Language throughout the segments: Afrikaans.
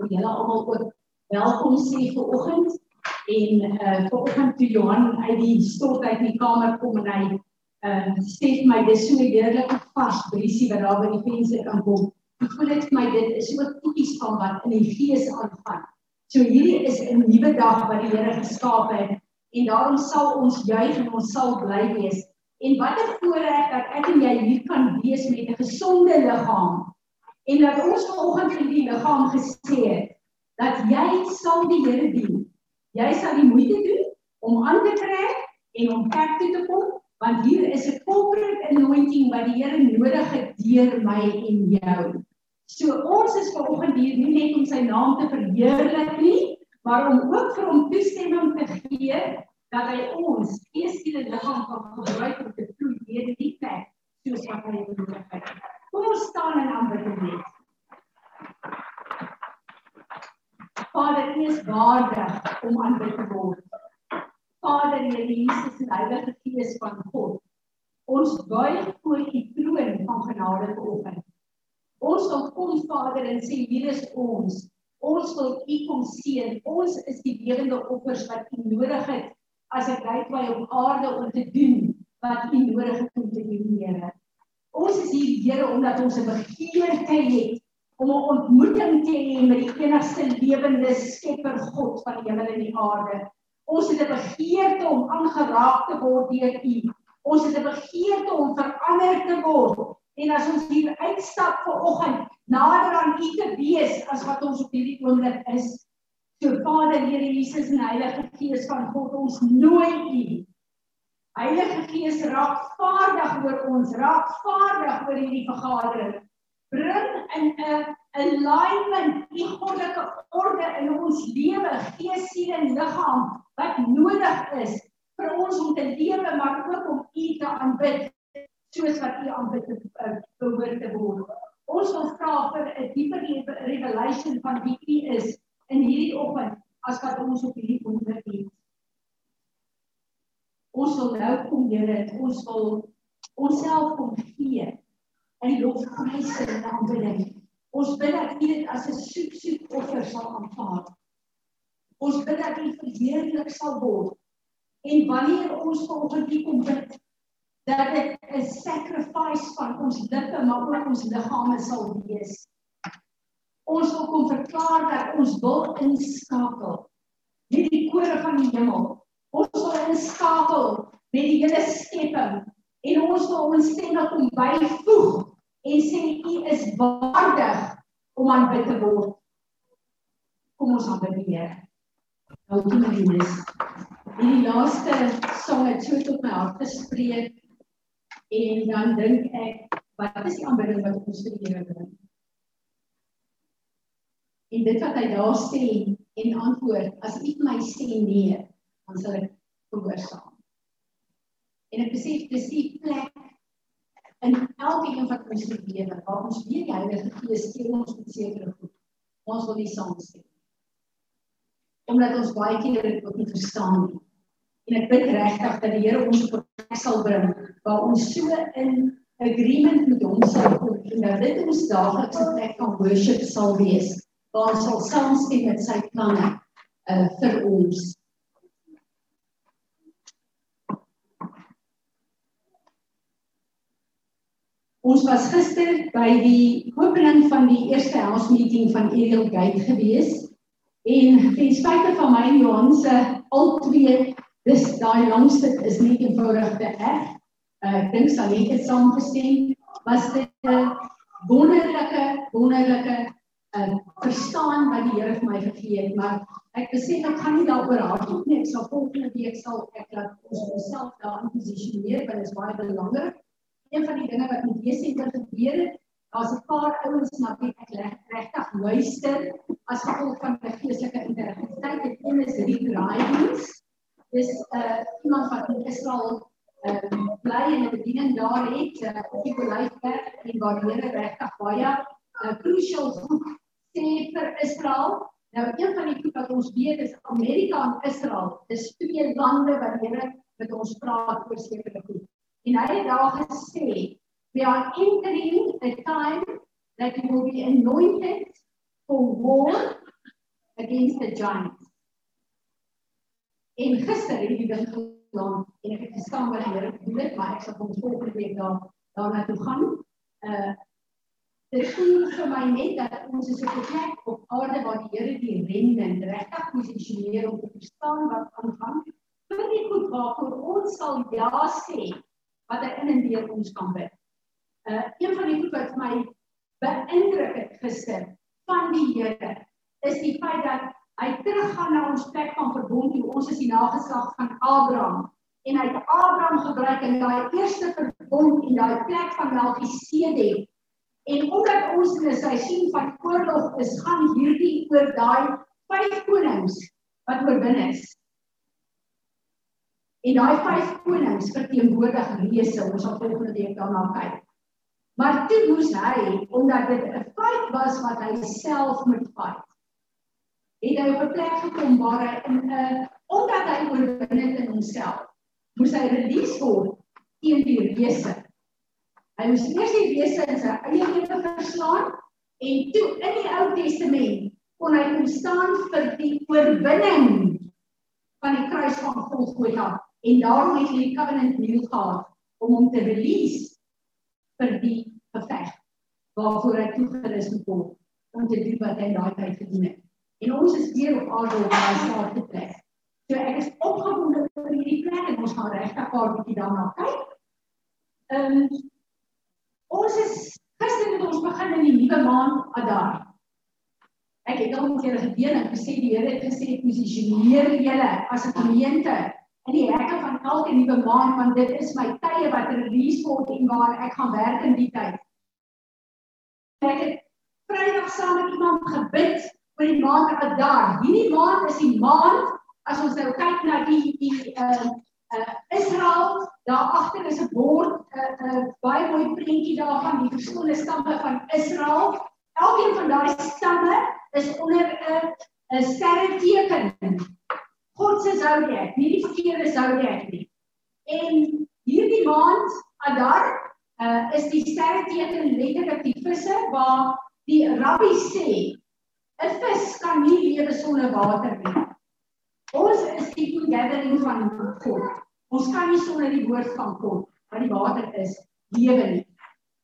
vir julle almal ook welkom sê vir oggend en uh vir oggend toe Johan uit die stort uit die kamer kom en hy uh sê my dis so 'n heerlike vars briesie wat daar by die venster kan kom. Ek voel dit my dit is so tipies van wat in die gees aangaan. So hierdie is 'n nuwe dag wat die Here geskaap het en daarom sal ons juig en ons sal bly wees. En wat 'n voorreg dat ek en jy hier kan wees met 'n gesonde liggaam. En dat ons vanoggend vir die liggaam gesê het dat jy sal die Here dien. Jy sal die moeite doen om aan te trek en om kerk toe te kom want hier is 'n corporate anointing wat die Here nodig het deur my en jou. So ons is vanoggend hier nie net om sy naam te verheerlik nie, maar om ook vir hom toestemming te gee dat hy ons gees en liggaam kan gebruik om te vloei deur die plek soos wat hy nodig het. Kom ons staan en aanbid net. Vader, U is waardig om aanbid te word. Vader, Here Jesus en Heilige Gees van God. Ons buig voor U troon van genade vanoggend. Ons wil kom Vader en sê hier is ons. Ons wil U kom seën. Ons is die lewende offers wat U nodig het as ry by op aarde om te doen wat U nodig het om te doen, Here. Ons is hier, Here, omdat ons 'n begeerte het om 'n ontmoeting te hê met die enigste lewende Skepper God van die hemel en die aarde. Ons het 'n begeerte om aangeraak te word deur U. Ons het 'n begeerte om verander te word. En as ons hier uitstap vir oggend, nader aan U te wees as wat ons op hierdie oomblik is, So Vader, Here Jesus en Heilige Gees van God, ons nooi U. Heilige Gees raak vaardig oor ons, raak vaardig oor hierdie vergadering. Bring in 'n alignment die goddelike orde in ons lewe, gees, siel en liggaam wat nodig is vir ons om te lewe maar ook om U te aanbid soos wat U aanbid eh, behoort te word. Ons wil vra vir 'n dieper revelation van wie U is in hierdie oggend as wat ons op hierdie wonder het. Ons wil nou kom Here, ons wil onsself kom gee in lofprys en aanbidding. Ons bid dat U dit as 'n soet soet offer sal aanvaar. Ons bid dat U verheerlik sal word. En wanneer ons vanoggend hier kom bid dat dit 'n sacrifice van ons lippe maar ook ons liggame sal wees ons wil kom verklaar dat ons wil inskakel met die kore van die hemel. Ons wil inskakel met die hele skepping en ons wil ons stemme kom byvoeg en sê u is waardig om aanbid te word. Kom ons aanbid die Here. Dankie Marinus. In die laaste sang het so tot my hart gespreek en dan dink ek wat is die aanbidding wat ons vir die Here bring? En dit wat hy daar sê en antwoord, as u my sê nee, dan sal ek gehoorsaam. En ek besef dis die plek in elke een van ons lewe waar ons weet die Heilige Gees sê ons moet sekere goed. Ons wil nie saamstem. Omdat ons baie keer dit ook nie verstaan nie. En ek bid regtig dat die Here ons op 'n plek sal bring waar ons so in agreement met hom sal kom en dat dit ons daaglikse plek van worship sal wees waar ons sal saamstem met sy planne uh, vir ons. Ons was gister by die opening van die eerste house meeting van Ariel Gate gewees en ten spyte van my en Johan se al twee dis daai langste is nie eenvoudig te reg. Uh, ek dink sal net saamgestem was dit 'n wonderlike wonderlike uh, verstaan wat die Here vir my gegee het, maar ek besef ek gaan nie daaroor hardop nie. Ek sal volgende week sal ek laat ons onsself daar in posisioneer, want dit is baie belangrik. Een van die dinge wat met Jesenter gebeur het, daar's 'n paar ouens na wie ek regtig luister as gevolg van my geestelike integriteit. Dit een is Rick Ridings. Dis 'n uh, iemand wat in Israel ehm um, bly en 'n bediening daar het, uh, op die Blyfberg en waar die Here regtig baie uh, crucial goed sê vir Israel. Nou een van die goed wat ons weet is Amerika en Israel. Dis twee lande wat Here met ons praat oor sekere goed. En hy het daar gesê, "We are entering a time that you will be anointed for war against the giants. En gister het ek dit gedoen en ek het gestaan by die Here gedoen dit, maar ek sal kom volgende week daar daarna toe gaan. Uh dit voel vir my net dat ons is op 'n plek op aarde waar die Here die remnant regtig posisioneer om te verstaan wat aangaan. Vir die goed waarvoor ons sal ja sê wat hy in en deur ons kan bid. Uh een van die goed wat my beïndruk het gister van die Here is die feit dat hy teruggaan na ons plek van verbond toe ons is die nageslag van Abraham en hy het Abraham gebruik in daai eerste verbond en daai plek van Melchisedek En omdat ons in 'n seisoen van oorlog is, gaan hierdie oor daai vyf konings wat oorwin is. En daai vyf konings verteenwoordig reëse, ons sal volgende week daarna kyk. Maar toe moes hy, omdat dit 'n feit was wat hy self moet vat, het hy op 'n plek gekom waar hy in 'n omdat hy oorwin het in homself, moes hy release word teen die reëse. Hy moes eers die wese in sy eie lewe verslaan en toe in die Ou Testament kon hy kom staan vir die oorwinning van die kruis van Golgotha en daarom het hy die covenant nuwe gehad om hom te release vir die geveg waarvoor hy toegerus moet word om te doen wat hy daai tyd gedoen het. En ons is hier op aarde op daai staat plek. So ek is opgewonde oor hierdie plek en ons gaan regtig 'n bietjie daarna kyk. Ehm um, Ons is gister het ons begin in die nuwe maand Adar. Ek het al met julle gedeel en gesê die Here het gesê posisioneer julle as 'n gemeente in die hekke van elke nuwe maand want dit is my tye wat release word en waar ek gaan werk in die tyd. Ek het Vrydag saam met iemand gebid oor die maand Adar. Hierdie maand is die maand as ons nou kyk na die die uh uh Israel daar agter is 'n bord 'n uh, 'n uh, baie mooi prentjie daarvan die verskillende stamme van Israel elkeen van daai stamme is onder 'n 'n sterreteken God se zodiac nie die verkeerde zodiac nie en hierdie maand Adar uh, is die sterreteken letterlik die visse waar die rabbi sê 'n vis kan nie lewe sonder water nie Ons is die gathering van God. Ons kan nie sonder die woord van God, wat die water is, lewe nie.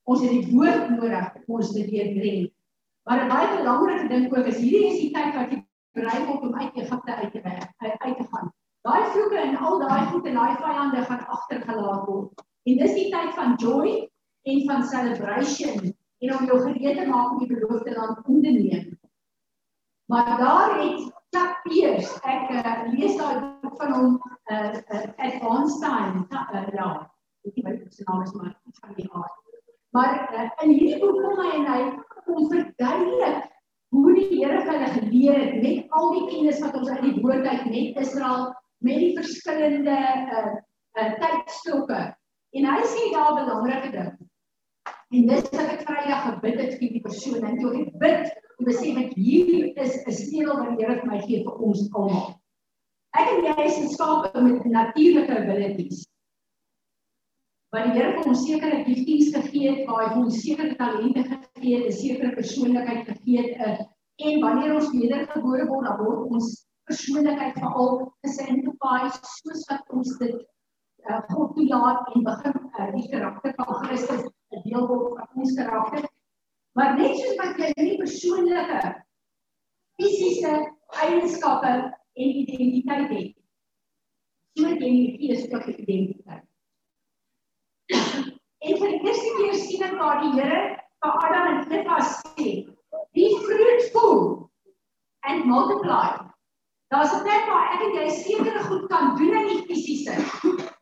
Ons het die woord nodig om ons te deurdring. Maar 'n baie belangrike ding ook is hierdie is die tyd wat jy berei word om uit Egipte uit te werk, uit te gaan. Daai vloeke en al daai goed en daai vyande gaan agtergelaat word. En dis die tyd van joy en van celebration en om jou gereed te maak om die beloofde land in te neem. Maar daar het Chuck Pierce, ek uh, lees daai boek van hom uh, uh Advanced Time, uh, ja. Ek weet nie sy naam is maar van die aard. Maar uh, in hierdie boek kom hy en hy kom verduidelik hoe die Here hulle geleer het met al die kennis wat ons uit die woord uit met Israel met die verskillende uh uh tydstokke. En hy sê daar 'n belangrike ding. En dis wat ek Vrydag gebid het vir die persoon en toe ek bid om te sê dat hier is 'n sleutel wat die Here vir my gee vir ons almal. Ek en jy is geskape met natuurlike abilities. Want die Here het ons sekere giftings gegee het, waar hy ons sekere talente gegee het, 'n sekere persoonlikheid gegee het. En wanneer ons wedergebore word, dan word ons persoonlikheid veral gesanctify soos wat ons dit uh, God toelaat en begin uh, die karakter van Christus 'n deel word van ons karakter. Maar net soos wat jy nie persoonlike fisiese eienskappe en identiteit het, so het jy nie geestelike identiteit. En vir die eerste keer sien ek waar die Here vir Adam en Eva sê, "Be fruitful and multiply." Daar's 'n plek waar ek en jy sekere goed kan doen in die fisiese,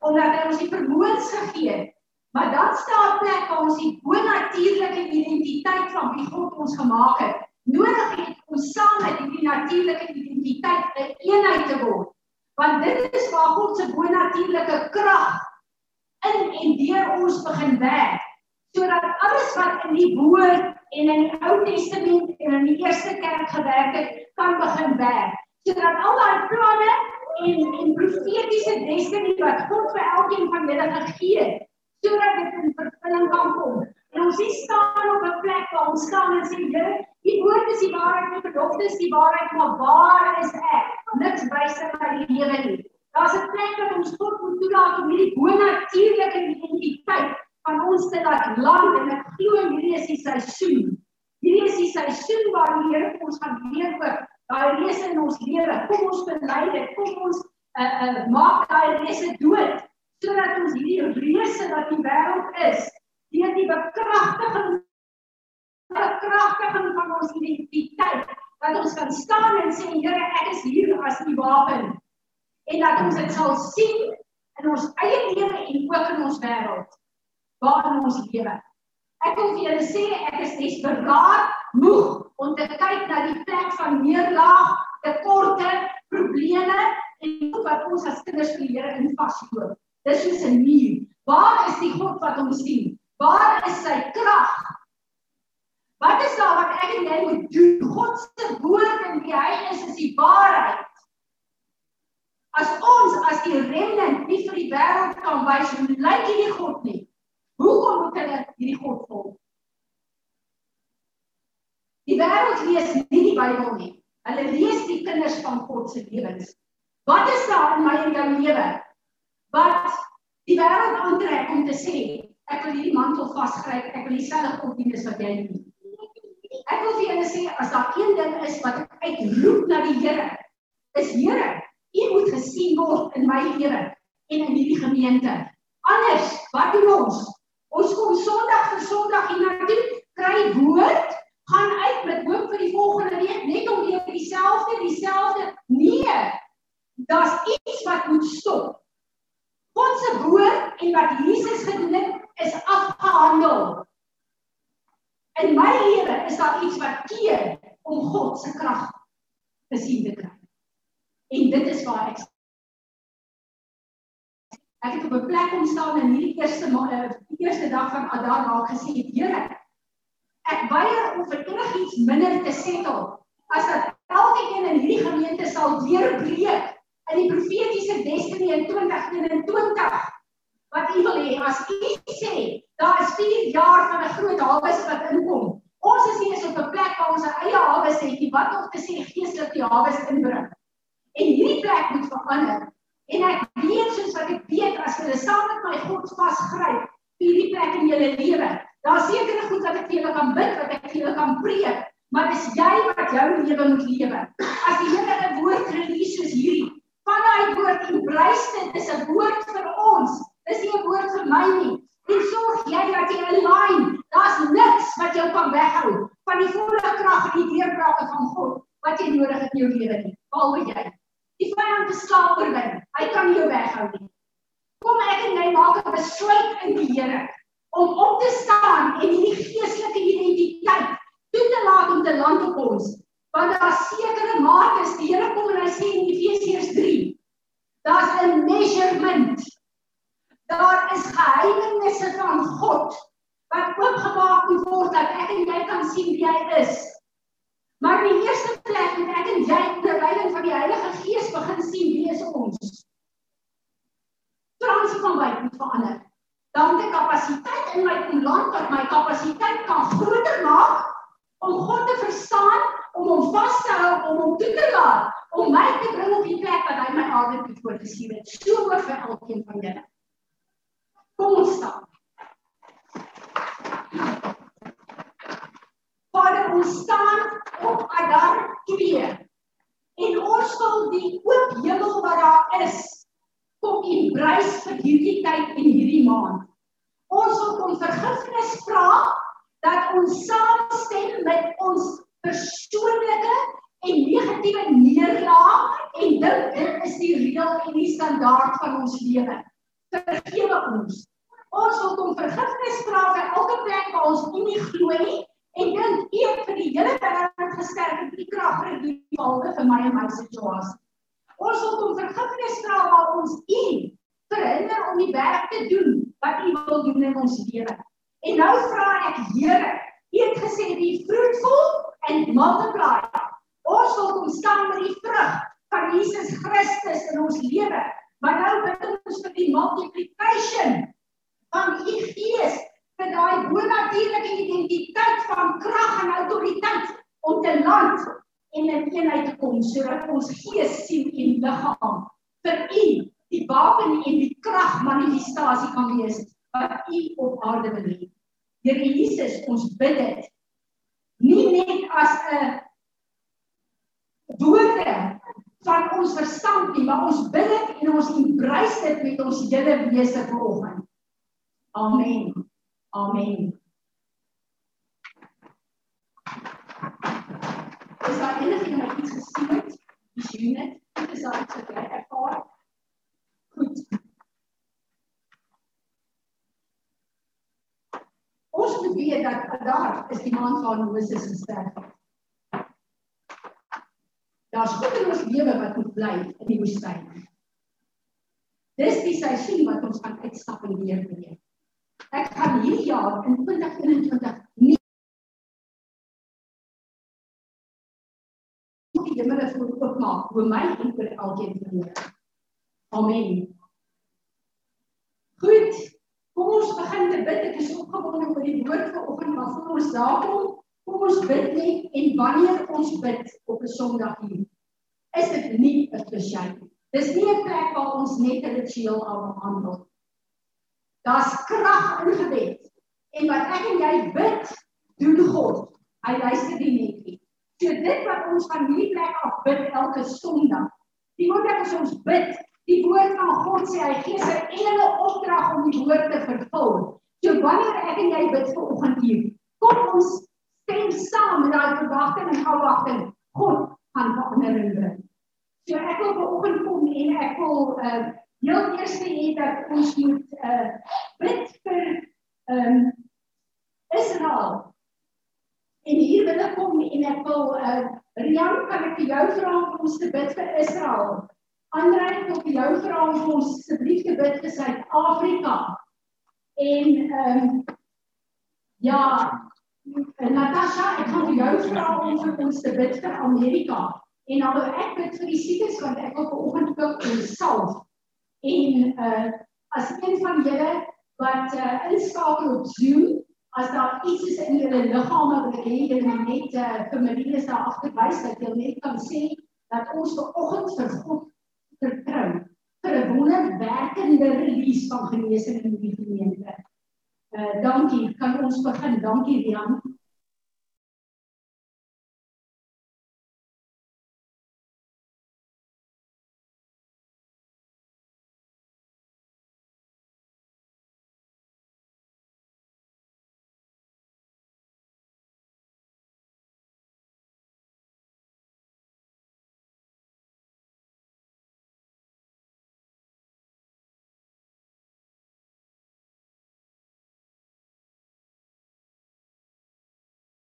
omdat hy ons die vermoëns gegee het Maar dan staan plek waar ons die bonatuurlike identiteit van wie God ons gemaak het, nodig het om saam met die natuurlike identiteit 'n eenheid te word. Want dit is waar God se bonatuurlike krag in en deur ons begin werk, sodat alles wat in die woord en in die Ou Testament en in die eerste kerk gewerk het, kan begin werk. Sodat al daai planne en en profetiese destiny wat God vir elkeen van julle gegee het, sodat dit in vervulling kan kom En ons nie staan op 'n plek waar ons staan en sê Here, U woord is die waarheid, U belofte is die waarheid, maar waar is ek? Niks wys in my lewe nie. Daar's 'n plek wat ons God moet toelaat om hierdie bonatuurlike identiteit van ons te laat land en ek glo hierdie is die seisoen. Hierdie is die seisoen waar die Here ons gaan leer oor daai reëse in ons lewe. Kom ons bely dit, kom ons uh, uh, maak daai reëse dood sodat ons hierdie reëse wat die wêreld is deur die bekragtiging bekragtiging van ons identiteit dat ons kan staan en sê Here ek is hier as die wapen en dat ons dit sal sien in ons eie lewe en ook in ons wêreld waarin ons lewe. Ek wil vir julle sê ek is desperaat moeg om te kyk na die plek van neerlaag, tekorte, probleme en wat ons as kinders vir die Here in vasloop. Dis soos 'n muur. Waar is die God wat ons sien? Waar is sy krag? Wat is daar wat ek en jy moet doen? God se woord en wie hy is is die waarheid. As ons as die remnant nie vir die wêreld kan wys hoe lyk hierdie God nie. Hoekom moet hulle hierdie God volg? Die wêreld lees nie die Bybel nie. Hulle lees die kinders van God se lewens. Wat is daar in my en jou lewe? Wat die wêreld aantrek om te sê, ek wil hierdie mantel vasgryp, ek wil dieselfde God dien as wat jy doen. Ek wil vir julle sê as daar een ding is wat ek uitroep na die Here, is Here, U moet gesien word in my lewe en in hierdie gemeente. Anders, wat doen ons? Ons kom Sondag vir Sondag hier na toe, kry woord, gaan uit met hoop vir die volgende week net om weer dieselfde, dieselfde. Nee. Daar's iets wat moet stop. God se woord en wat Jesus gedoen het, is afgehandel. In my lewe is daar iets wat keer om God se krag te sien te kry. En dit is waar ek ek het op 'n plek kom staan in hierdie eerste eh, die eerste dag van Adar waar ek gesê het, Here, ek weier om vir enigiets minder te settle as dat elkeen in hierdie gemeente sal deurbreek in die profetiese destiny in 2021 wat u wil hê as u sê daar is 4 jaar van 'n groot harwes wat inkom. Ons is nie eens op 'n plek waar ons 'n eie harwes het nie. Wat of te sê geestelik die harwes inbring. En hierdie plek moet verander. En ek weet soos wat ek weet as hulle saam met my God vasgryp vir hierdie plek in julle lewe. Daar seker goed wat ek vir julle kan bid, wat ek vir julle kan preek, maar dis jy wat jou lewe moet lewe. As die Here 'n woord release soos hierdie, van daai woord embrace dit, dis 'n woord vir ons. Dis nie 'n woord vir my nie. En sorg jy dat jy align. Daar's niks wat jou kan weghou van die volle krag en die deurbrake van God wat jy nodig het in jou lewe nie. Behalwe jy. Die vyand is slaap oorwin. Hy kan jou weghou nie. Kom ek en jy maak 'n besluit in die Here om op te staan en hierdie geestelike identiteit toe te laat om te land op ons. Want daar sekere mates, die Here kom en hy sê in Efesiërs 3, daar's 'n measurement Daar is geheimenisse van God wat oopgemaak moet word dat ek en jy kan sien wie hy is. Maar in die eerste plek moet ek en jy onder leiding van die Heilige Gees begin sien wie is ons. Transformasie moet verander. Dan die kapasiteit in my kom land dat my kapasiteit kan groter maak om God te verstaan, om hom vas te hou, om hom toe te laat, om my te bring op die plek wat hy my aarde toe voorgesien het. So oor vir elkeen van julle. Kom ons staan. Vader, ons staan op Adar 2. En ons wil die oop hemel wat daar is, kom embrace vir hierdie tyd en hierdie maand. Ons wil kom vergifnis vra dat ons saamstem met ons persoonlike en negatiewe neerlaag en dink dit is die reël en die standaard van ons lewe vergewe ons. Ons wil kom vergifnis vra vir elke plek waar ons nie glo nie en dink eet vir die hele wêreld gesterk en die krag die valde vir my en my situasie. Ons wil kom vergifnis vra waar ons u verhinder om die werk te doen wat u wil doen in ons lewe. En nou vra ek Here, u het gesê die fruitful and multiply. Ons wil kom staan met die vrug van Jesus Christus in ons lewe Maar nou bid ons vir die multiplication van u gees vir daai bonatuurlike identiteit van krag en autoriteit om te land en in eenheid te kom sodat ons gees, siel en liggaam vir u die wapen en die krag manifestasie kan wees wat u op aarde wil hê. Here Jesus, ons bid dit nie net as 'n woorde van ons verstand nie, maar ons bid dit en ons embrace dit met ons hele wese vanoggend. Amen. Amen. Is daar enigiemand wat iets gesien het? Gesien het? Is al iets wat jy ervaar. Goed. Ons moet weet dat daar is die maand van Moses gesterf. Daar's goed in ons lewe wat moet bly in die woestyn. Dis die seisoen wat ons gaan uitstap en weer beleef. Ek gaan hierdie jaar in 2021 nie die hemel voor oopmaak oor my en vir elkeen van julle. Amen. Goed. Kom ons begin te bid. Ek is opgewonde oor die woord vanoggend, maar voor ons daar kom, kom ons bid net en wanneer ons bid op 'n Sondag hier, is dit nie 'n klisjé. Dis nie 'n plek waar ons net 'n ritueel aanhandel. Daar's krag in gebed. En wat ek en jy bid, doen God. Hy luister die netjie. So dit wat ons van hierdie plek af bid elke Sondag. Die oomblik as ons bid, die woord van God sê hy gee sy engele opdrag om die woord te vervul. So wanneer ek en jy bid vir oggend hier, kom ons stem saam met daai verwagting en afwagting. God gaan verandering bring. So ek wil vanoggend kom en ek wil uh heel eers hê dat ons moet uh bid vir ehm um, Israel. En hier wil ek kom en ek wil uh Rian kan ek jou vra om ons te bid vir Israel. Andre wil vir jou vra om ons asseblief te bid vir Suid-Afrika. En ehm um, ja, Natasha, ek gaan vir jou vra om vir ons te bid vir Amerika. En wil ek bid vir die siekes want ek wil vanoggend ook in salf en uh as een van julle wat uh inskakel op Zoom as daar iets is in julle liggame wat ek hê julle net uh vir Marines daar agterwys dat julle net kan sê dat ons ver oggend vir God vertrou vir 'n wonderwerkende release van genesing in die gemeente. Uh dankie, kan ons begin. Dankie Rian.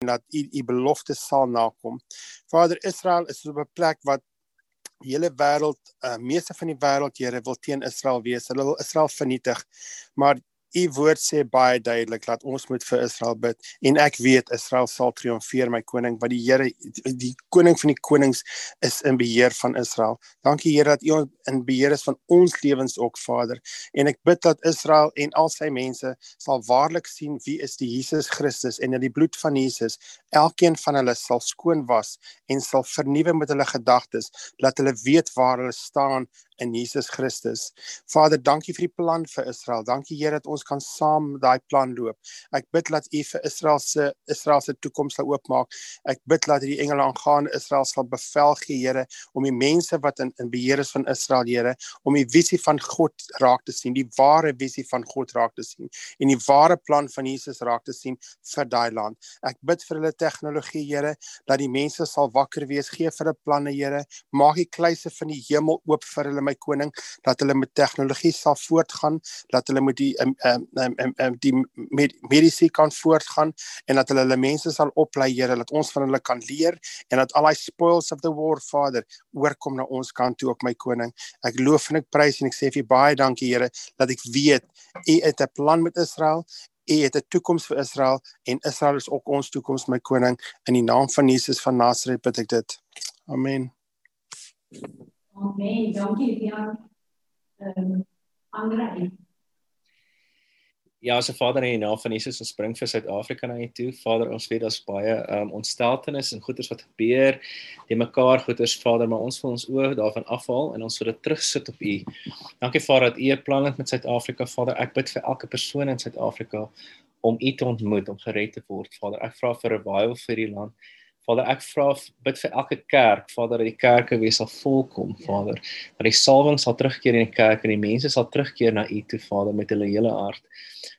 Dat u u belofte sal nakom. Vader Israel is op 'n plek wat die hele wêreld, uh, meeste van die wêreld Here wil teen Israel wees. Hulle wil Israel vernietig. Maar U woord sê baie duidelik dat ons moet vir Israel bid. En ek weet Israel sal triomfeer. My koning want die Here die koning van die konings is in beheer van Israel. Dankie Here dat U in beheer is van ons lewens ook Vader. En ek bid dat Israel en al sy mense sal waarlik sien wie is die Jesus Christus en dat die bloed van Jesus elkeen van hulle sal skoon was en sal vernuwe met hulle gedagtes dat hulle weet waar hulle staan in Jesus Christus. Vader, dankie vir die plan vir Israel. Dankie Here dat ons kan saam daai plan loop. Ek bid dat U vir Israel se Israel se toekoms sal oopmaak. Ek bid dat die engele aangaan Israel sal bevel gee, Here, om die mense wat in in beheer is van Israel, Here, om die visie van God raak te sien, die ware visie van God raak te sien en die ware plan van Jesus raak te sien vir daai land. Ek bid vir hulle tegnologie, Here, dat die mense sal wakker wees, gee vir hulle planne, Here, maak die kluise van die hemel oop vir hulle my koning dat hulle met tegnologie sal voortgaan dat hulle met die um, um, um, um, die med mediese kan voortgaan en dat hulle hulle mense sal oplei Here dat ons van hulle kan leer en dat al die spoils of the war Father oorkom na ons kant toe ook my koning. Ek loof en ek prys en ek sê vir baie dankie Here dat ek weet u het 'n plan met Israel U het 'n toekoms vir Israel en Israel is ook ons toekoms my koning in die naam van Jesus van Nasaret bid ek dit. Amen. Amen. Dankie Jan. Ehm um, Andre. Ja, as 'n vader en 'n naam van Jesus ons bring vir Suid-Afrika na U toe. Vader, ons weet daar's baie um ontsteltenis en goeders wat gebeur, die mekaar goeders Vader, maar ons wil ons oë daarvan afhaal en ons wil dit terugsit op U. Dankie Vader dat U 'n plan het met Suid-Afrika. Vader, ek bid vir elke persoon in Suid-Afrika om U te ontmoet, om gered te word. Vader, ek vra vir revival vir die land. Vader, ek vra bid vir elke kerk, Vader, dat die kerke weer sal volkom, Vader. Dat die salwing sal terugkeer in die kerk en die mense sal terugkeer na U toe, Vader, met hulle hele hart.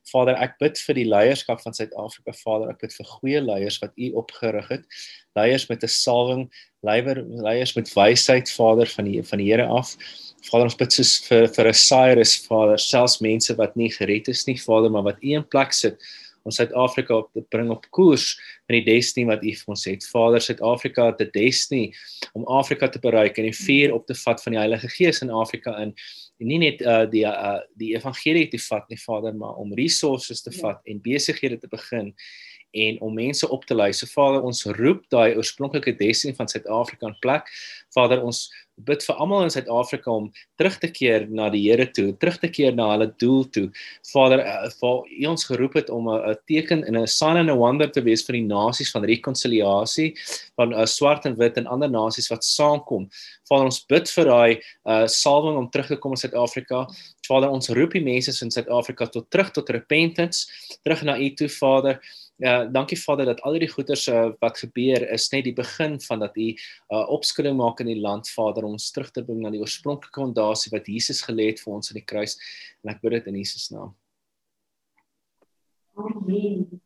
Vader, ek bid vir die leierskap van Suid-Afrika, Vader. Ek bid vir goeie leiers wat U opgerig het. Leiers met 'n salwing, leier leiers met wysheid, Vader, van die van die Here af. Vader, ons bid soos vir vir 'n Cyrus, Vader, selfs mense wat nie gered is nie, Vader, maar wat U in plek sit om Suid-Afrika op te bring op koers met die destiny wat U vir ons het. Vader, Suid-Afrika het 'n destiny om Afrika te bereik en die vuur op te vat van die Heilige Gees in Afrika in en nie net uh die uh die evangelie te vat nie Vader maar om resources te ja. vat en besighede te begin en om mense op te lei. So Vader, ons roep daai oorspronklike destiny van Suid-Afrika in plek. Vader, ons bid vir almal in Suid-Afrika om terug te keer na die Here toe, terug te keer na hulle doel toe. Vader, vir uh, ons geroep het om 'n teken en 'n sign and a wonder te wees vir die nasies van rekonsiliasie van uh, swart en wit en ander nasies wat saamkom. Vader, ons bid vir daai uh, salwing om terug te kom in Suid-Afrika. Vader, ons roep die mense in Suid-Afrika tot terug tot repentance, terug na U toe, Vader. Ja, dankie Vader dat al hierdie goeders uh, wat gebeur is net die begin van dat U uh, opskudding maak in die land Vader ons terug te bring na die oorspronklike fondasie wat Jesus gelê het vir ons aan die kruis en ek bid dit in Jesus naam. Amen.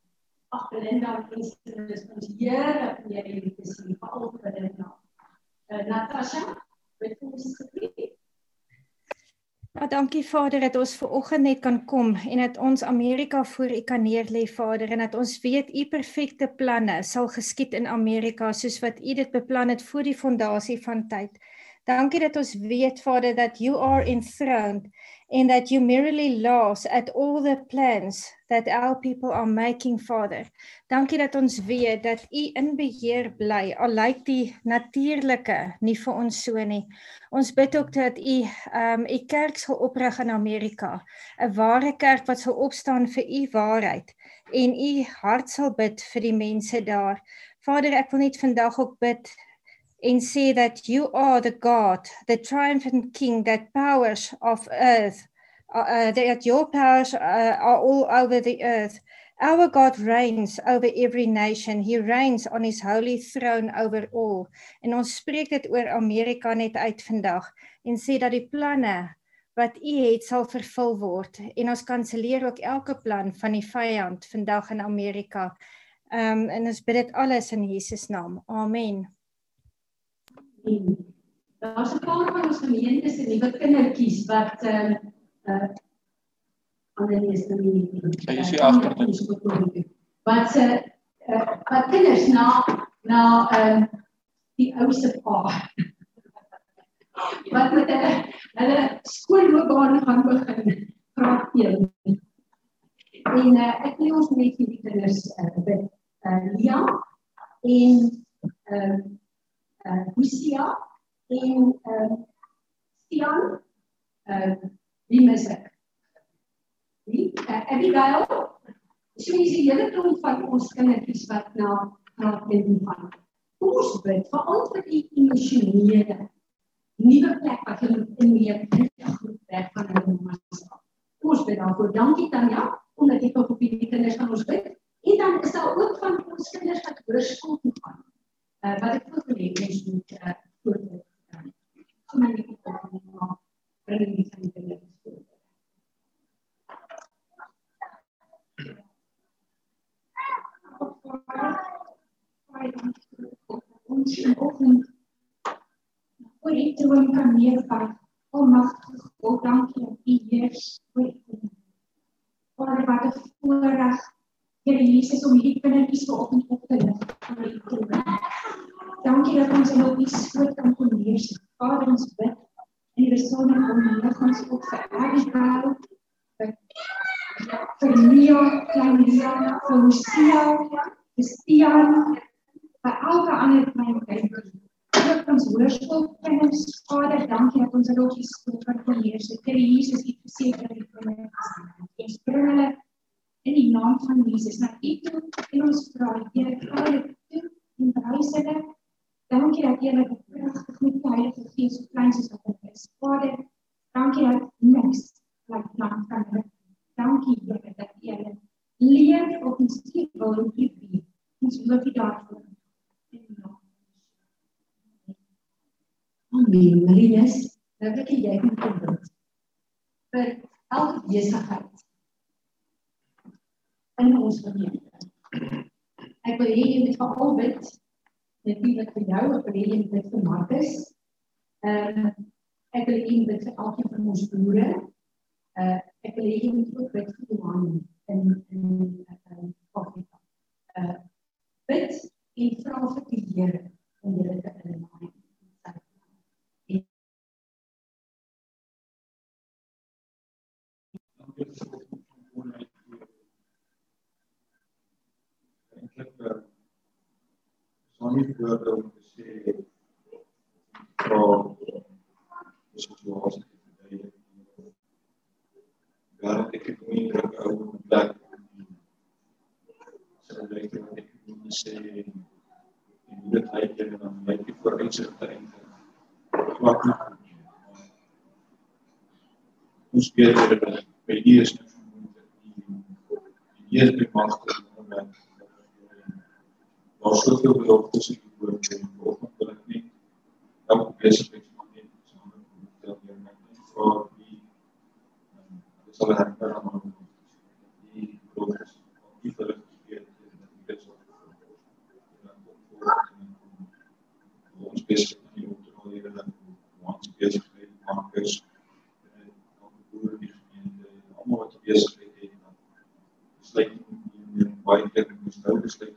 Ag Belinda, is ons Here vir julle te sien vir al nou. Uh, Natasha, wil jy ons sê? Ja, dankie Vader dat ons ver oggend net kan kom en dat ons Amerika voor U kan neerlê Vader en dat ons weet U perfekte planne sal geskied in Amerika soos wat U dit beplan het voor die fondasie van tyd. Dankie dat ons weet Vader dat you are enthroned and that you merely laughs at all the plans that our people are making father. Dankie dat ons weet dat u in beheer bly al lyk die natuurlike nie vir ons so nie. Ons bid ook dat u um u kerk sal oprig in Amerika, 'n ware kerk wat sal opstaan vir u waarheid en u hart sal bid vir die mense daar. Vader, ek wil net vandag ook bid and say that you are the God, the triumphant King that powers of earth, uh, uh, that your powers uh, are all over the earth. Our God reigns over every nation. He reigns on his holy throne over all. En ons spreek dit oor Amerika net uit vandag en sê dat die planne wat u het sal vervul word en ons kanselleer ook elke plan van die vyand vandag in Amerika. Ehm um, en ons bid dit alles in Jesus naam. Amen. Daar's 'n paar van ons gemeentes en nuwe kindertjies wat ehm uh, uh ander is dan nie. Jy sien agter dit. Wat se uh, uh, wat kinders na na ehm uh, die ouse pa. wat met hulle hulle skoolloopbaan gaan begin. Graad 1. En uh, ek wil ons net vir die kinders uh, bid. Uh, Lia en ehm uh, uh Hosea en uh Stian uh wie mis ek? Wie? Uh, Abigail. So is die hele klomp van ons kindertjies wat na graad 10 gaan. Kom ons bid vir al vir die emosionele nuwe plek wat hulle in meer groep werk van hulle mamas. Kom ons bid daarvoor. Dankie Tanya omdat jy vir die kinders van ons bid. En dan is daar ook van ons kinders wat hoërskool toe gaan. Uh, wat ek wil hê mens moet uh voorbeeld staan. Kom maar net op na bring die van die dinge voor. Ons in oggend voor die troon kan neerval. Almagtige God, dankie dat U heers oor die Vader wat voorreg Here Jesus om hierdie kindertjies vanoggend op te lig. Dankie dat ons in die skoot kan kom lees. Vader ons bid in die besonder om die liggams op vir Abigail. vir Leo, klein Leo, vir Lucia, vir Stian, vir elke ander klein kind. Ook ons hoërskool kinders, Vader, dankie dat ons hulle op die skool kan kom lees. Here Jesus, U verseker dat U vir hulle is. Ons bring hulle in die naam van Jesus na U toe en ons vra Here U toe en wys hulle dankie dat jy met pragtig met die Heilige Gees so klein soos wat dit is Vader dankie dat niks laat plan kan word dankie Here dat jy hulle leer op ons skiep wil en lief ons loof U daarvoor Amen. Nou wil ek jy moet kom bid. Vir elke besigheid in ons gemeente. Ek wil hê jy moet vir al bid natuurlik vir jou, ek wil hê jy bid vir Marcus. Ehm uh, ek wil hê jy moet vir elkeen van ons boere. Uh ek wil hê jy moet ook bid vir Johan in in in Afrika. Uh bid en vra vir die Here om julle te inlaai. eintlik is nie woorde om te sê vra die situasie te verduidelik. Daar ek het nie druk ou plek sê ek het net moet sê en dit hy het dan my die vooruitsig te enter. Wat nou? Ons weet dat by hier is die die magte in die woord en vanoggend wil ek net elke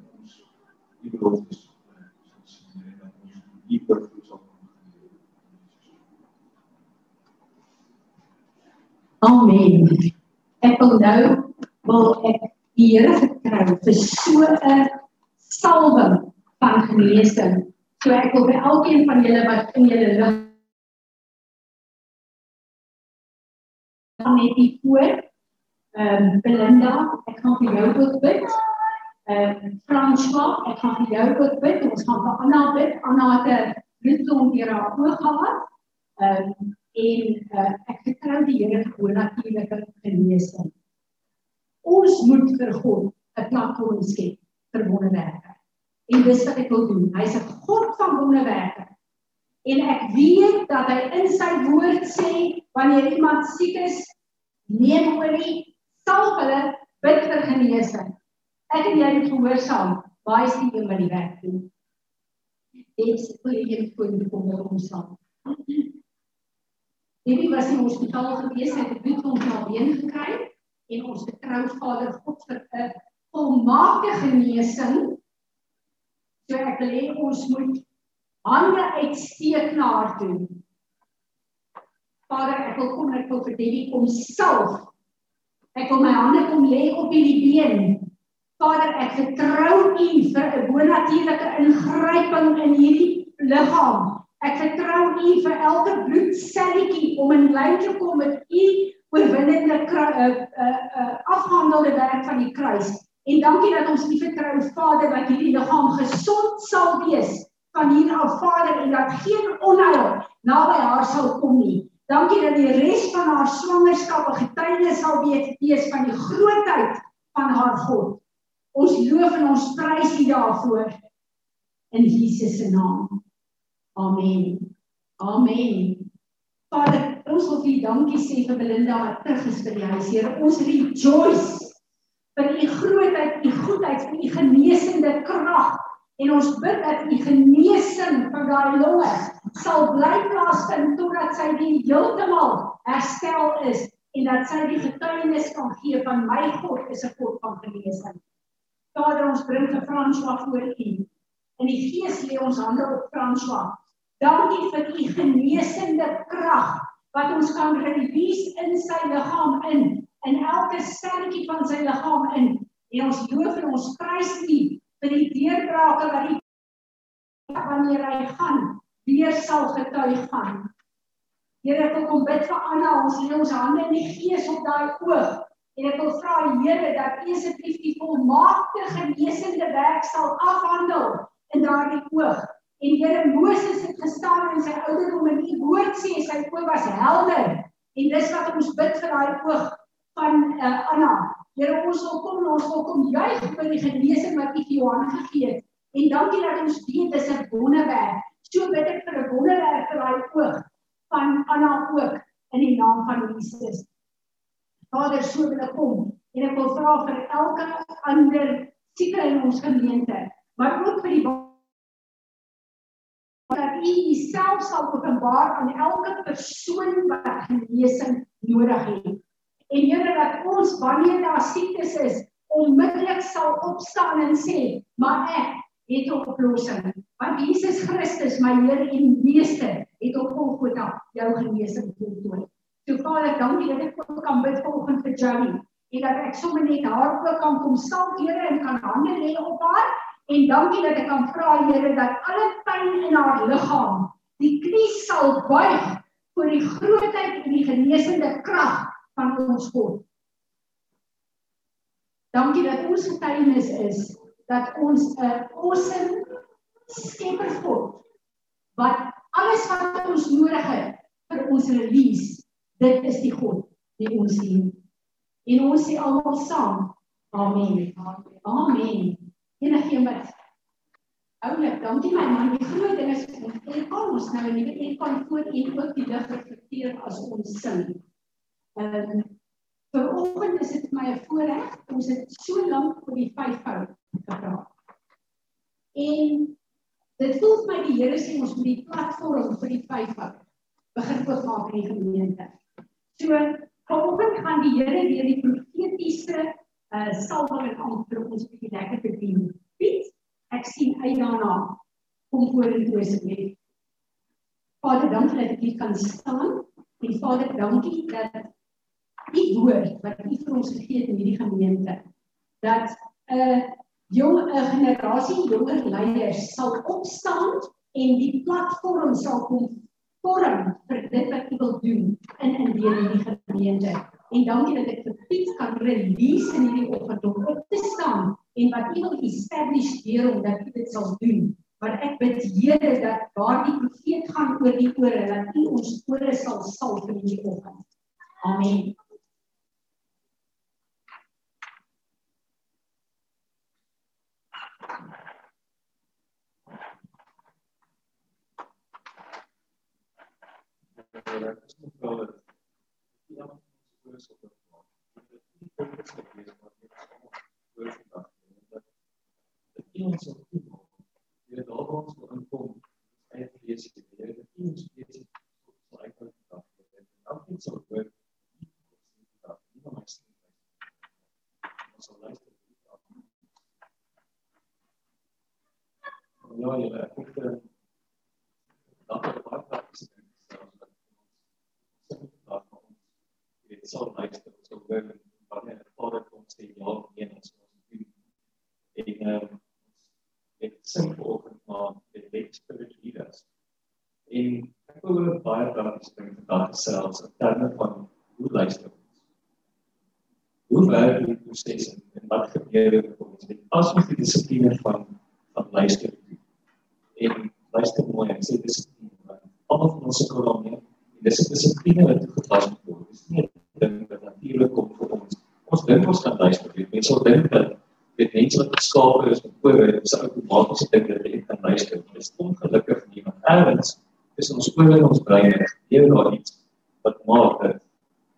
dieper voedsel Amen. Ek wil nou wil ek die Here vertrou vir so 'n salwing van genesing. So ek wil by elkeen van julle wat in julle lig net die voor ehm um, Belinda, ek gaan vir jou ook bid ehm uh, François, ek gaan vir jou ook bid. Ons gaan vir Anna bid. Anna het 'n bloedklont deur haar oog gehad. Ehm um, en uh, ek vertrou die Here vir natuurlike genesing. Ons moet vir God 'n platform skep vir wonderwerke. En dis wat ek wil doen. Hy's 'n God van wonderwerke. En ek weet dat hy in sy woord sê wanneer iemand siek is, neem olie, salf hulle, bid vir genesing. Ek en jy moet gehoorsaam. Baie is die een wat die werk doen. Dit net vir die kom oor ons saam. Hierdie was in hospitaal gewees, het 'n bloedklont na been gekry en ons vertrou Vader God vir 'n volmaakte genesing. So ek wil hê ons moet hande uitsteek na haar toe. Vader, ek wil kom wil vir Debbie kom self. Ek wil my hande kom lê op hierdie been Vader, ek vertrou U vir 'n bonatuurlike ingryping in hierdie liggaam. Ek vertrou U vir elke bloedselletjie om in lyn te kom met U oorwinnende uh, uh, uh, afhandelde werk van die kruis. En dankie dat ons U vertrou, Vader, dat hierdie liggaam gesond sal wees van hier af, Vader, en dat geen onheil naby haar sal kom nie. Dankie dat die res van haar swangerskap 'n getuienis sal wees van die grootheid van haar God. Ons loof en ons prys U daarvoor in Jesus se naam. Amen. Amen. Vader, ons wil vir U dankie sê vir Belinda wat terug is by die huis. Here, ons rejoice vir U grootheid, U goedheid, vir U genesende krag en ons bid dat U genesing van daai longe sal bly plaasvind totdat sy weer heeltemal herstel is en dat sy die getuienis kan gee van my God is 'n God van genesing. Vader, ons bring vir François voor U. In die Gees lê ons hande op François. Dankie vir U genesende krag wat ons kan release in sy liggaam in, in elke selletjie van sy liggaam in. En ons loof en ons prys U vir die deurbrake wat U wanneer hy gaan weer sal getuig van. Here, ek kom bid vir Anna, ons lê ons hande in die gees op daai oog. En ek wil vra Here dat U asseblief die volmaakte genesende werk sal afhandel in daardie oog. En Here, Moses het gestaan in sy ouderdom en U woord sê sy oog was helder. En dis wat ons bid vir daai oog van uh, Anna. Here, ons wil kom, ons wil kom juig vir die genesing wat U vir Johan gegee het. En dankie dat ons weet dis 'n wonderwerk. So bid ek vir 'n wonderwerk vir daai oog van Anna ook in die naam van Jesus. Vader, so wil ek kom en ek wil vra vir elke ander sieke in ons gemeente, maar ook vir die dat U Uself sal openbaar aan elke persoon wat genesing nodig het. En Here dat ons wanneer daar siektes is, onmiddellik sal opstaan en sê, "Maar ek het 'n oplossing." Want Jesus Christus, my Here en Meester, het op Golgotha jou genesing voltooi. So Vader, dankie dat ek ook kan bid vanoggend vir Johnny en dat ek sommer net haar ook kan kom staan, Here, en kan hande lê op haar en dankie dat ek kan vra Here dat alle pyn in haar liggaam die knie sal buig voor die grootheid en die genesende krag van ons God. Dankie dat ons getuienis is dat ons 'n awesome skepper God wat alles wat ons nodig het vir ons release, dit is die God wie ons dien. En ons sê almal saam, amen. Amen. Enige wat Oulik, dankie my man. Die groot ding is ek kan ons nou nie ek kan voor en ook die lig reflekteer as ons sing. Ehm vir oggend is dit my 'n voorreg. Ons het so lank oor die vyf fout gepraat. En Dit voel vir my die Here sê ons moet die platform vir die vyf hou. Begin oopmaak in die gemeente. So, vanoggend gaan die Here weer die profetiese uh salwing en amper ons bietjie lekker te dien. Piet, ek sien uit daarna om voor in toe asseblief. Vader, dankie dat ek hier kan staan. En Vader, dankie dat u woord wat u vir ons gegee het in hierdie gemeente dat 'n uh, jong 'n generasie jonger leiers sal opstaan en die platform sal kom vorm vir dit wat jy wil doen in in die gemeente. En dankie dat ek vir Piet kan release in hierdie oggend om op te staan en wat jy wil establish hier om dat jy dit sal doen. Maar ek bid Here dat waar die profeet gaan oor die ore dat U ons ore sal salf in hierdie oggend. Amen. dat is nog wel dat ja, so so op die fokus gewees wat net oor vandag dat dat iemand so goed maak. Jy daar waar ons wil inkom, eie lees die Here, dat ons weet so uit wat vandag het. Dan iets sou hoor. Nie maar sien. Ons sal luister. Ja, ja, ek het dan dit sal luister so hoor wanneer die Vader kom sê ja nee ons moet doen. En ehm dit sing vanoggend maar dit het spirituele leaders. En ek wil ook baie dankie sê vir daardie selfs in terme van hoe luister ons. Hoe werk die proses en wat gebeur met ons as ons die dissipline van van luister doen. En luister mooi en sê dissipline. Almal van ons se kolonne dis 'n dissipline wat toegepas word. Dis nie 'n ding wat natuurlik kom vir ons. Ons dink ons kan luister. Mense sal dink dat dit mense wat geskaap is met ore, dis 'n outomatiese ding dat hulle kan luister. Dit is ongelukkig nie, want ergens is ons ore en ons brein hier daar iets wat maak dat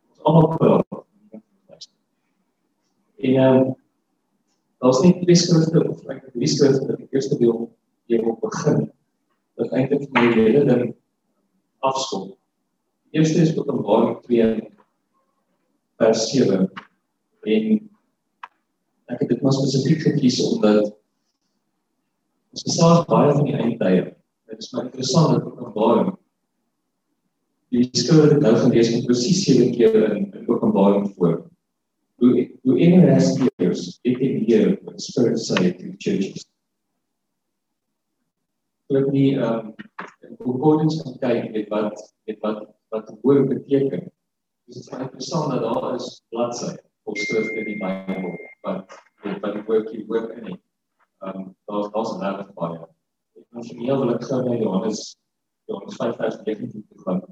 ons almal praat. En ehm um, daar's nie drie skrifte of ek drie skrifte wat ek eers wil hier wil begin. Dat eintlik my hele ding afskop. Eerste is Openbaring 2 vers 7 en ek het dit maar spesifiek gekies omdat ons gesels baie van die eindtye. Dit is maar interessant dat Openbaring die wat ek nou gelees het presies 7 keer in, in Openbaring voor. Hoe hoe in the last years it can hear what spirit say to churches. Nie ehm um, concordance kan kyk met wat met wat wat woord beteken. Dis is baie interessant dat daar is bladsy Bybel wat met wat die woord hier woord in het. Ehm um, daar's daar's regtig baie. Ons nie wil ek gou Johannes Johannes 5 vers 19 toe gaan.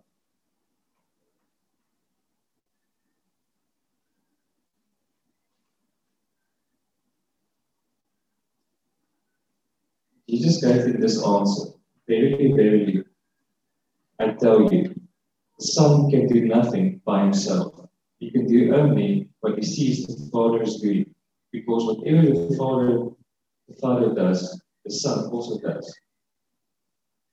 Jesus gave him this answer. Verily, verily, I tell you, the Son can do nothing by himself. He can do only what he sees the Father is doing, because whatever the Father the Father does, the Son also does.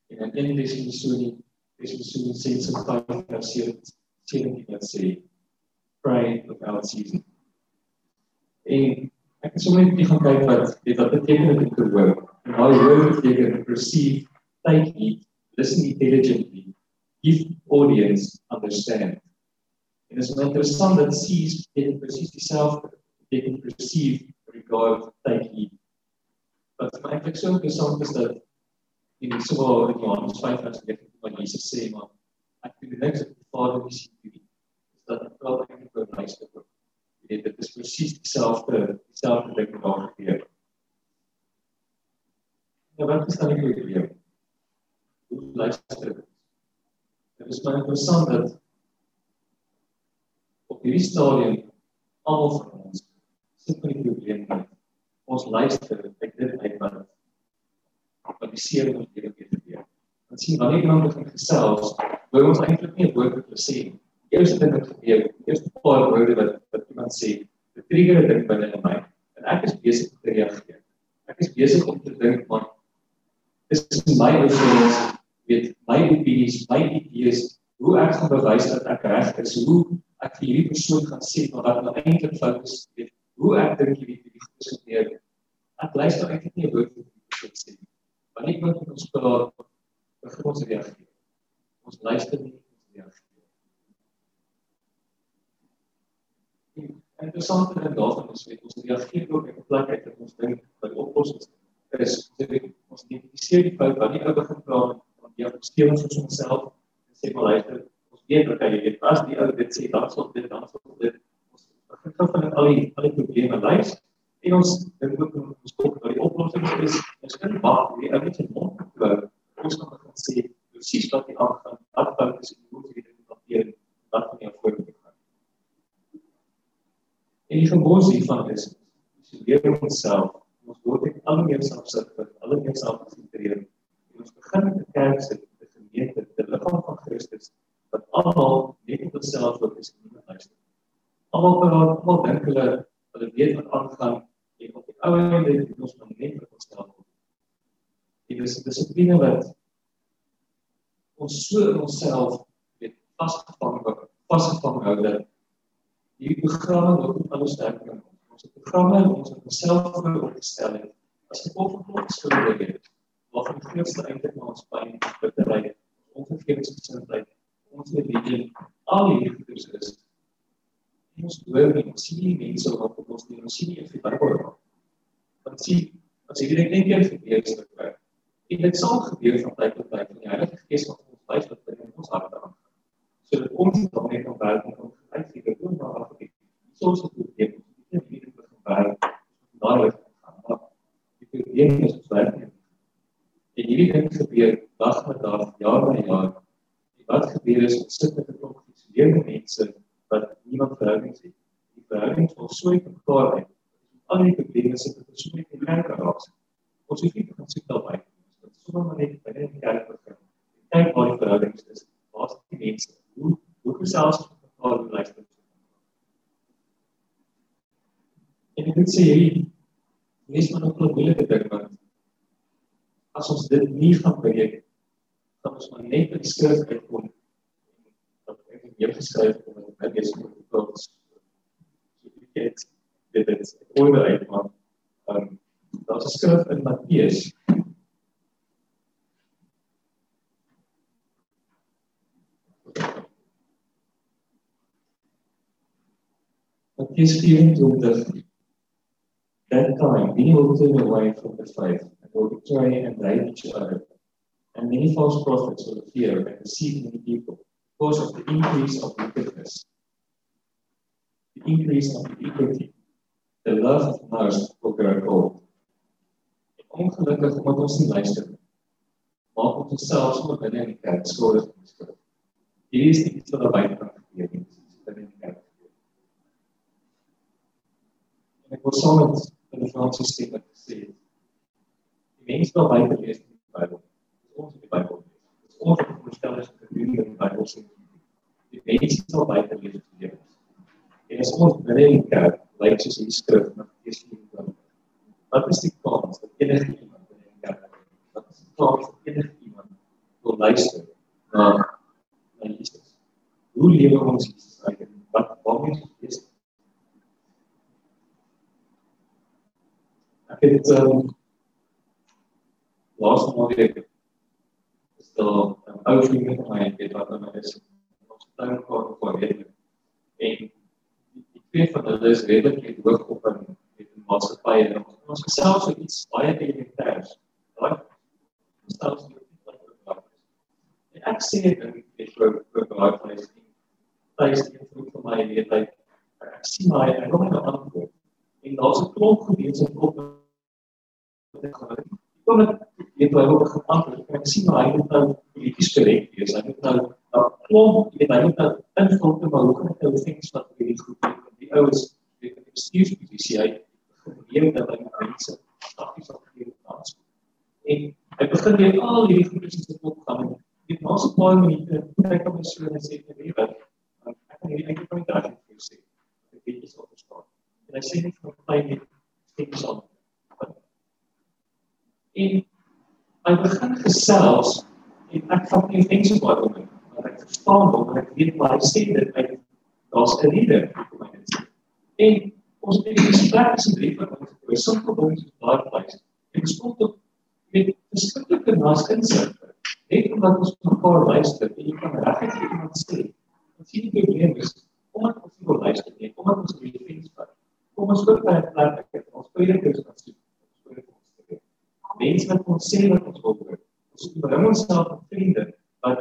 En dan in deze missie, deze missie sê in 5 vers 17 dat sê pray without ceasing. En ek het sommer net gaan kyk wat dit wat beteken dit te hoor. And how word they can perceive, take heed, listen intelligently, give audience, understand. En is interessant dat sees beteken presies dieselfde. Beteken perceive, regard, heed. Wat vir my eintlik so interessant is dat in die swaar in Johannes 5 vers 19 wat Jesus sê maar ek doen niks wat die Vader nie sien nie. Is dat ek praat eintlik oor luister. Jy weet dit is presies dieselfde dieselfde ding wat daar gebeur. Ja, wat is dan die probleem? Hoe luister dit? Dit is maar interessant dat op hierdie stadium almal van ons sit met die probleem dat ons luister ek dit uit wat wat die seer moet lewe weer. Want sien wanneer iemand begin gesels, wil ons eintlik nie 'n woord wil sê nie. Die eerste ding wat gebeur, die eerste paar woorde wat wat iemand sê, dit trigger dit binne in my en ek is besig om te reageer. Ek is besig om te dink maar is my opinies, weet my opinies, my idees, hoe ek gaan bewys dat ek reg is, hoe ek vir hierdie persoon gaan sê maar wat nou eintlik fout is, weet hoe ek dink hierdie hierdie goed gebeur. Ek luister eintlik nie 'n woord wat die persoon sê. Wanneer ek met ons praat, begin ons reageer. Ons luister nie, ons reageer. En interessant is dat daarvan ons weet ons reageer ook op 'n plek uit dat ons dink dat oplossings is ons identifiseer die fout wat nie ou begin praat van die omgewing vir onsself en sê maar luister ons weet dat jy dit as die ou dit sê dan sal dit dan sal dit. Ons begin van al die al die probleme lys en ons dink ook ons kyk wat die oplossing is. Ons kan wag die ou net se mond hou ons kan begin sê presies wat die aangaan wat fout is en hoe jy dit hanteer wat van jou voorbeeld gaan en die gebod hiervan is ons leer onsself ons word net al meer selfsugtig, al meer selfgesentreerd. En ons begin met 'n kerk se gemeente, die liggaam van Christus wat almal net op homself fokus en nie luister. Almal praat, almal dink hulle hulle weet wat aangaan en op die ou einde het ons maar net met onsself. Dit is 'n dissipline wat ons so in onsself weet vasgevang word, vasgevang hou dat hierdie programme wat alles sterker maak ons programme ons onsself voor opgestel het as gevolg van ons skuld wat die grootste eintlik na ons pyn bitterheid onvergewensgesindheid ons religie al hierdie goeders is ons hoor nie ons sien nie mense wat op ons nie ons sien nie of die Bybel want sien dit net keer gebeur waar en dit sal gebeur van tyd tot tyd van die Heilige Gees wat ons wys wat in ons harte aan sodat ons dan net kan werk en ons uitseker doen maar af en toe soms het dit waar dadelik gaan. Maar die probleem is ons werk nie. En hierdie ding gebeur dag met dag, jaar na jaar. En wat gebeur is ons sit met 'n klomp geïsoleerde mense wat niemand verhoudings het. Die verhoudings word so uit mekaar uit. Al die probleme sit met so 'n kerk raak. Ons het nie kan sit daar by. Dit is sommer net by die kerk begin. Kyk waar die verhoudings is. Waar is die mense? Hoe hoe gesels ons met mekaar luister? En ek moet sê hierdie maar nog 'n moeilike ding want as ons dit nie gaan breek dan ons maar net die skrif uitkom wat ek in jou geskryf het om dit net eens te probeer dit dit dit oor uit maar ehm daar's 'n skrif in Matteus Matteus 24 Will turn away from the faith and will betray and hate each other. And many false prophets will appear and deceive many people because of the increase of the wickedness, the increase of iniquity. The love of most will grow cold. Ongelukkig omdat ons nie luister nie. Maak ons onsself sommer binne in die kerk skuldig aan die skrif. Hier is iets wat naby kan gebeur iets binne in die kerk gebeur. En ek wil saam met in die Franse stem wat gesê het. Die mense wat buite lees in die Bybel, ons in die Bybel. Dis ons wat verstel is gedoen in die Bybel sê. Die mense wat buite lees in die Bybel. En as ons binne in die kerk lyk soos die skrif met Jesaja 24 Wat is die kans dat enige iemand in die kerk wat is die kans dat enige iemand wil luister na na Jesus? Hoe lewe ons Jesus uit? Wat waarmee is dit? Ek het ehm um, laas naweek is daar 'n ou vriend van my het wat aan my is ons tuin gehad voor weet en die twee van hulle is redelik hoog op in maatskappye en ons gesels oor iets baie elementêrs. Daai gesels oor iets wat belangrik is. En ek sê dit net vir vir baie mense. Tuis die vroeg vir my weet hy ek sien my ek wil net antwoord. En daar's 'n klomp gewees en op kom ek weet hy wil geantwoord. Ek sien maar hy moet nou polities korrek wees. Hy moet nou nou klomp weet hy moet nou invul te maar hoe kan ek nou sê wat vir die groep die ouens weet ek bestuursposisie hy geweet dat hy mense stappies op hierdie kans. En hy begin weer al hierdie goedes te opgaan. Dit was 'n paar minute hy kom so en sê vir my wat ek kan hierdie eintlik net reg vir sê. Ek weet nie wat verstaan. En hy sê net vir my net steek son. En hy begin gesels en ek vat nie so baie om nie. Want ek verstaan hom en ek weet maar hy sê dit uit daar's 'n rede vir my dit. En ons het die gesprek tussen drie van ons oor simpel dinge soos daai plek. En stop tot met verskillende naskinsig. Net omdat ons mekaar luister en jy kan regtig iemand sê, wat sien die probleem is, omdat ons nie wil luister nie, omdat ons nie vriends vat. Kom ons kyk na dit. Ons predikers wat sê, mense wat ons sê wat ons wil hoor. Ons bring onsself op vriende wat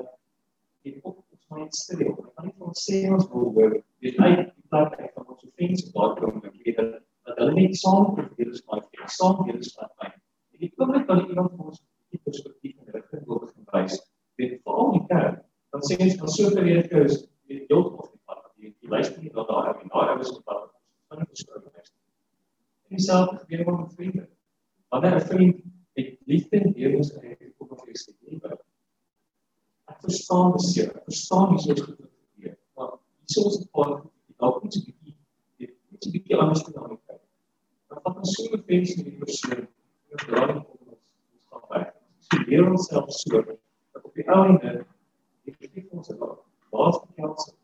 die op ons mind streel. Wat ons sê ons wil hoor, dit uit die plek van ons vriende wat kom weet dat dat hulle net saam probeer is maar ek saam hier is wat my. En ek kom net van iemand van ons die perspektief en rigting wil gewys. Weet veral die kerk, dan sê ons van so gereedke is die deel of die pad die die luister nie dat daar en daar is wat van is. En dieselfde gebeur met vriende. Wanneer 'n vriend met liefde en jou kom of jy sê nie wat ek verstaan dis jy verstaan jy so goed gebeur. Maar hier is ons 'n paar dalk iets bietjie iets bietjie anders te dan kyk. Dan vat ons so 'n mens in die persoon en dan raak ons ons stap weg. So leer ons self so dat op die einde ek kyk ons het waar is die kans dit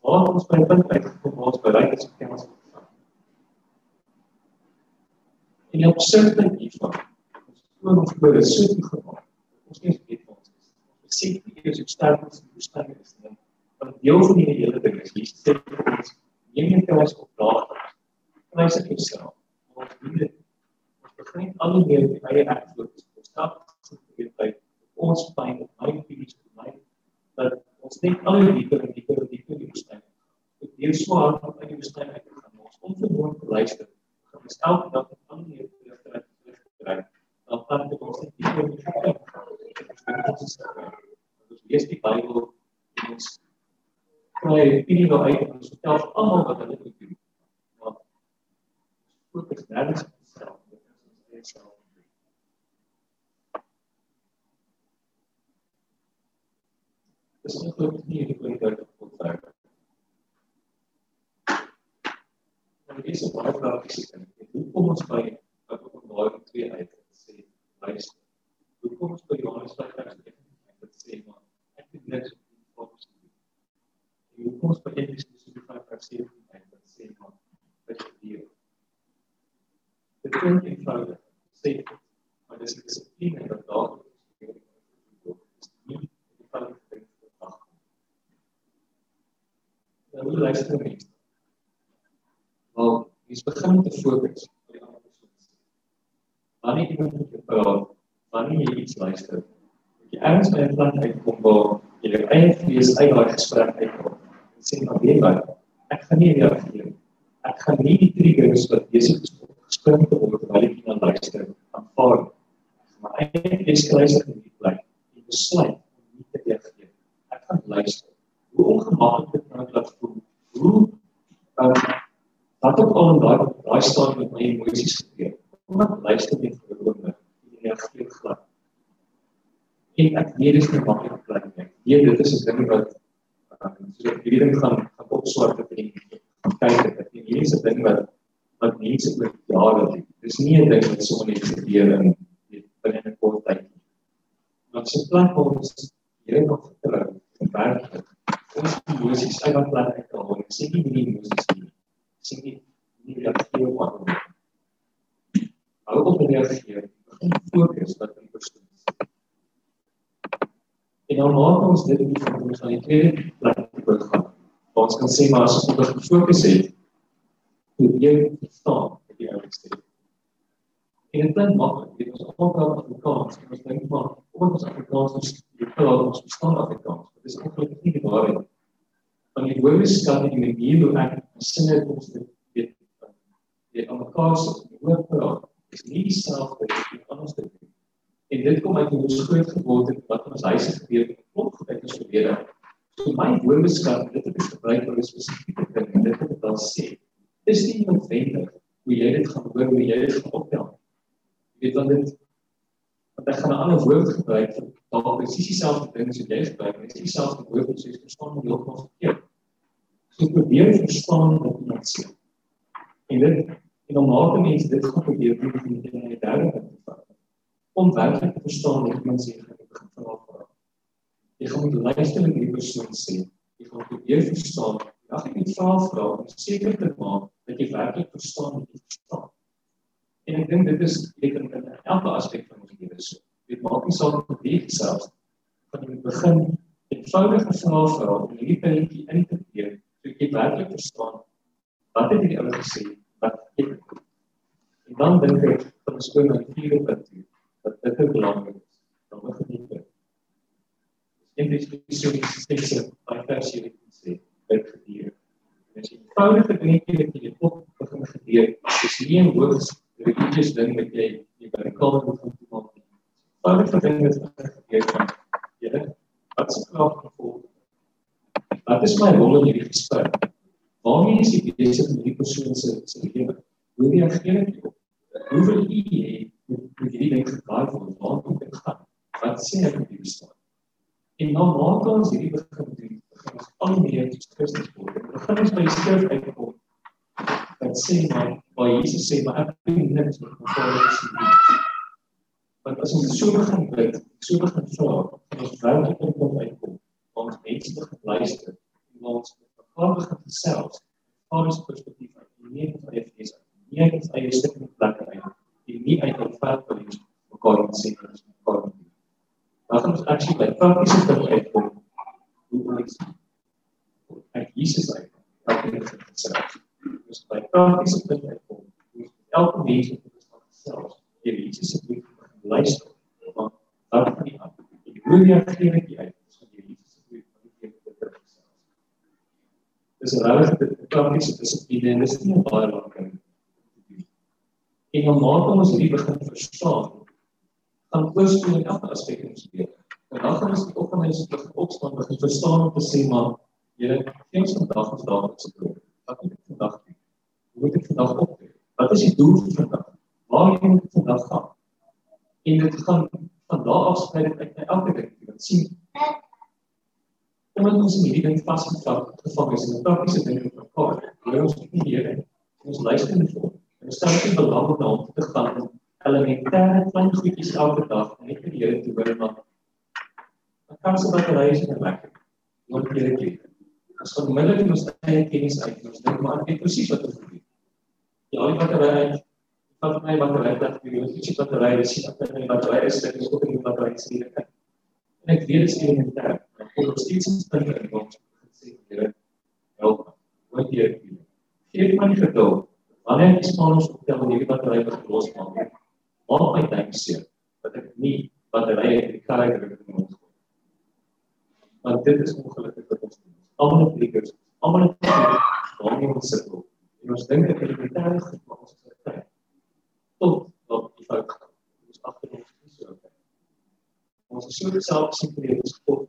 waar ons by punt uitkom waar ons bereik is om kans te staan. En op sentrum hiervan ons glo ons glo is so goed gemaak. Ons nie weet wat ons is. Ons sê nie eers hoe sterk ons bestaan is nie. Want deel van die hele ding is hier sê ons neem jy kruis op daagliks. Kruis ek jouself. Ons doen dit. Ons begin al die meer die eie antwoord. Ons stap te weet by ons pyn op my fisies op my dat ons net al die dieper en dieper en dieper in die bestaan. Ek deel so hard op in die bestaan uit te gaan. Ons onvermoed te luister. Ons elke dag met al die meer te luister en te kry. Dan kan dit ons net dieper in die bestaan. Ons lees die Bybel en ons kry opinie nou uit en ons vertel almal wat hulle moet doen. Maar ook is nêrens self, इसमें तो इतनी कोई दर्द होता है ये सब बहुत लाभ किसी करेंगे glucose by carbon molecule I can say rise glucose by ions by translation I can say one and the next information glucose by any specific I can say I can say one but here the current infrared say but this is a thing and the dog is new infrared hoe luister mense? Wel, jy begin 'n fokus op die ander persoon. Wanneer iemand met jou praat, wanneer jy iets luister, jy erns by 'n plek uitkom waar jy jou eie vlees uit daai gesprek uitkom. En sê maar weet wat, ek gaan nie reageer nie. Ek gaan nie die triggers wat besig is om gespring te word terwyl ek iemand luister aanvaar nie. Maar eie vlees luister in die plek. Jy besluit om nie te reageer. Ek gaan luister. Hoe ongemaklik dit nou laat voel. Hoe uh, wat ook al in daai daai stadium met my emosies gebeur. Kom ek luister net vir 'n oomblik. Jy reageer glad en ek weet dit is nie maklik plek nie. Nee, dit is 'n ding wat uh, so hierdie ding gaan gaan opswart op en kyk dit. En hierdie is 'n ding wat wat mense oor jare doen. Dis nie 'n ding wat sommer net gebeur in binne 'n kort tyd nie. Maar se waar ons hierdie nog vertrou en werk ons emosies uit wat plek uit te haal. Ek sê nie die emosies nie. Sê nie nie dat jy wat Hou op met reageer. Begin fokus wat jy verstaan. En dan maak ons dit nie van ons aan die tweede plek te gaan. Ons kan sê maar as ons op gefokus het, moet jy verstaan wat jy ouers sê. En dit maklik, dit is almal Afrikaans, en ons dink maar ons Afrikaans is die taal ons verstaan Afrikaans. Dit is eintlik nie die waarheid nie. Want die woordeskat en die manier hoe ek sinne kom te weet, weet aan mekaar se woord praat, is nie dieselfde as wat anders doen. En dit kom uit ons groot geword het wat ons huise gebeur het gebeur het verlede. So my woordeskat dit het gebruik vir 'n spesifieke ding en dit het wel sê. Dis nie noodwendig hoe jy dit gaan hoor hoe jy dit gaan optel. Jy weet dan dit want ek gaan 'n ander woord gebruik vir dalk presies dieselfde ding as wat jy gebruik het. Dis dieselfde woord wat jy verstaan jy dit verkeerd. So probeer verstaan wat iemand sê. En dit en om na te mens dit gaan probeer doen in die derde punt om werklik te verstaan wat iemand sê gaan begin vra vra. Jy gaan moet luister na die persoon sê. Jy gaan probeer verstaan. Ja, ek moet vra vra om seker te maak dat jy werklik verstaan wat jy verstaan. En ek dink dit is dit in, in elke aspek van ons lewe so. Dit maak nie saak wat jy self van jy begin eenvoudige vrae vra om hierdie puntjie in te gee sodat jy werklik verstaan wat het die ou gesê wat ek en dan dink ek dat ons kom na die vierde punt toe dat dit ook belangrik is. Dan moet jy dit. En dis so die spesifieke by versie wat jy sê, dit gebeur. En as jy eenvoudige dingetjie wat jy op begin gebeur, is nie 'n hoogs religious ding wat jy jy by die kamer moet doen maak nie. Eenvoudige dinge wat gebeur kan. Jy wat se krag gevolg. Wat is my rol in hierdie gesprek? Waarmee is ek besig met die persoon se se lewe? Hoe reageer ek op? Hoe wil u hê moet hierdie ding geklaar word waar moet dit gaan wat sê ek op die bestaan en nou maak ons hierdie begin doen ons al meer tot Christus word begin ons by die skrif uitkom dat sê maar waar Jesus sê maar ek doen niks met my Vader se wil want as ons so begin bid so begin vra ons werklik kom kom uitkom ons mense begin luister en ons mekaar begin gesels Vader se perspektief uit nie net van die fees nie net eie stukkie plek uit die nie uit hul vat wil jy mekaar sê ons mekaar doen. Dan gaan ons aksie by praktiese dinge uitkom. Hoe ons uit Jesus uit wat gesê het. Ons by praktiese dinge uitkom. Elke mens moet dit self jy Jesus se brief luister. Want dan kan jy aan. Jy moet nie afgee met jy uit. Dis regtig 'n praktiese dissipline en dis nie baie lank nie. En dan maak ons hierdie begin verstaan. Dan oorspoel in elke aspek in ons lewe. En dan gaan ons die opgewondenheid begin opstaan begin verstaan om te sê maar Here, geen vandag is daar wat se doen. Wat moet ek vandag doen? Hoe moet ek vandag optree? Wat is die doel vir vandag? Waar moet ek vandag gaan? En dit gaan van daar af sprei dit uit na elke ding wat sien. Omdat ons hierdie ding vasgevang gevang is in 'n praktiese ding in mekaar. Ons nie hier ons luister nie vir Ons stel nie belang na hom te gaan om elementêre klein goedjies elke dag net vir die Here te hoor maar dan kan se battery is net lekker. Moet jy dit doen. As ons onmiddellik in ons eie kennis uit ons dink maar ek weet presies wat ons moet doen. Ja, die battery van my battery dat ek weet presies wat battery is, dat my battery is, dat ek ook die battery sien kan. En ek weet dit is elementêr. Ek wil steeds dink en wat sê Here help. my die geduld. Wanneer ek Spanish vertel oor hierdie battery wat losmaak, maak my dink seer dat ek nie batterye in die kar ons gooi. Want dit is ongelukkig wat ons En ons dink dat dit betaalbaar is vir ons tyd. Tot wat die fout gaan. Ons agter ons nie so. Ons is so self gesien ons God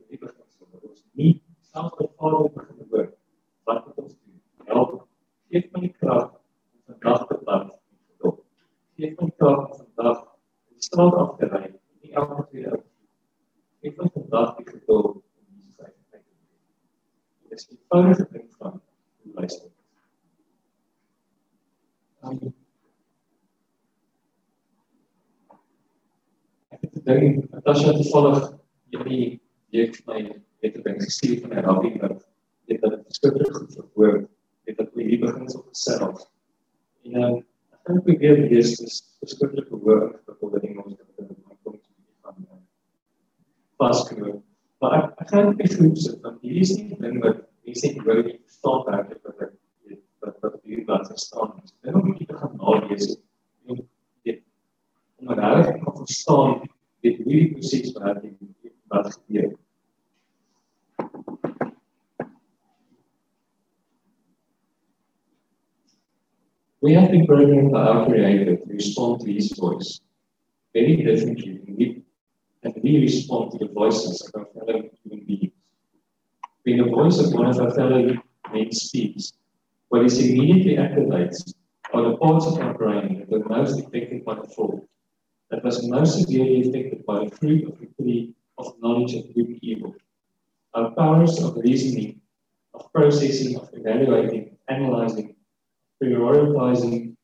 We have programmed by our Creator to respond to His voice very differently than we, and we respond to the voices of our fellow human beings. When the voice of one of our fellow men speaks, what is immediately activates are the parts of our brain that were most affected by the fall, that was most severely affected by the fruit of the tree of knowledge of good and evil. Our powers of reasoning, of processing, of evaluating, analyzing, prioritizing,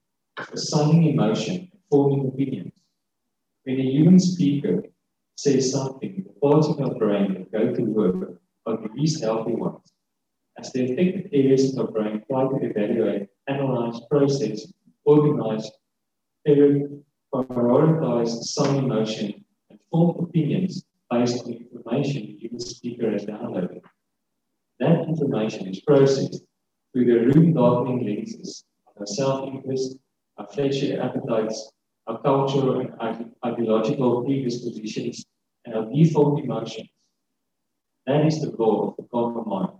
assigning emotion, forming opinions. When a human speaker says something, the parts of our brain that go to work are the least healthy ones. As the affected areas of our brain try to evaluate, analyze, process, organize, prioritize, assign emotion, and form opinions based on information the human speaker has downloaded. That information is processed through the room darkening lenses our self-interest, our fleshly appetites, our cultural and ideological predispositions, and our default emotions. That is the law of the carnal mind.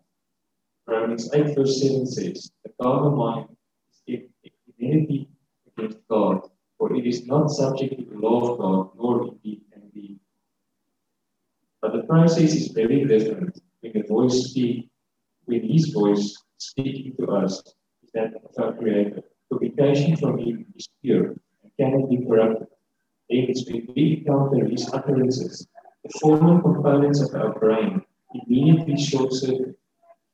Romans 8 verse 7 says, The carnal mind is enmity against God, for it is not subject to the law of God, nor indeed can be. But the process is very different when the voice speaks, when his voice speaking to us that our Creator. Publication from Him is pure and cannot be corrupted. When we encounter His utterances, the formal components of our brain immediately short circuit.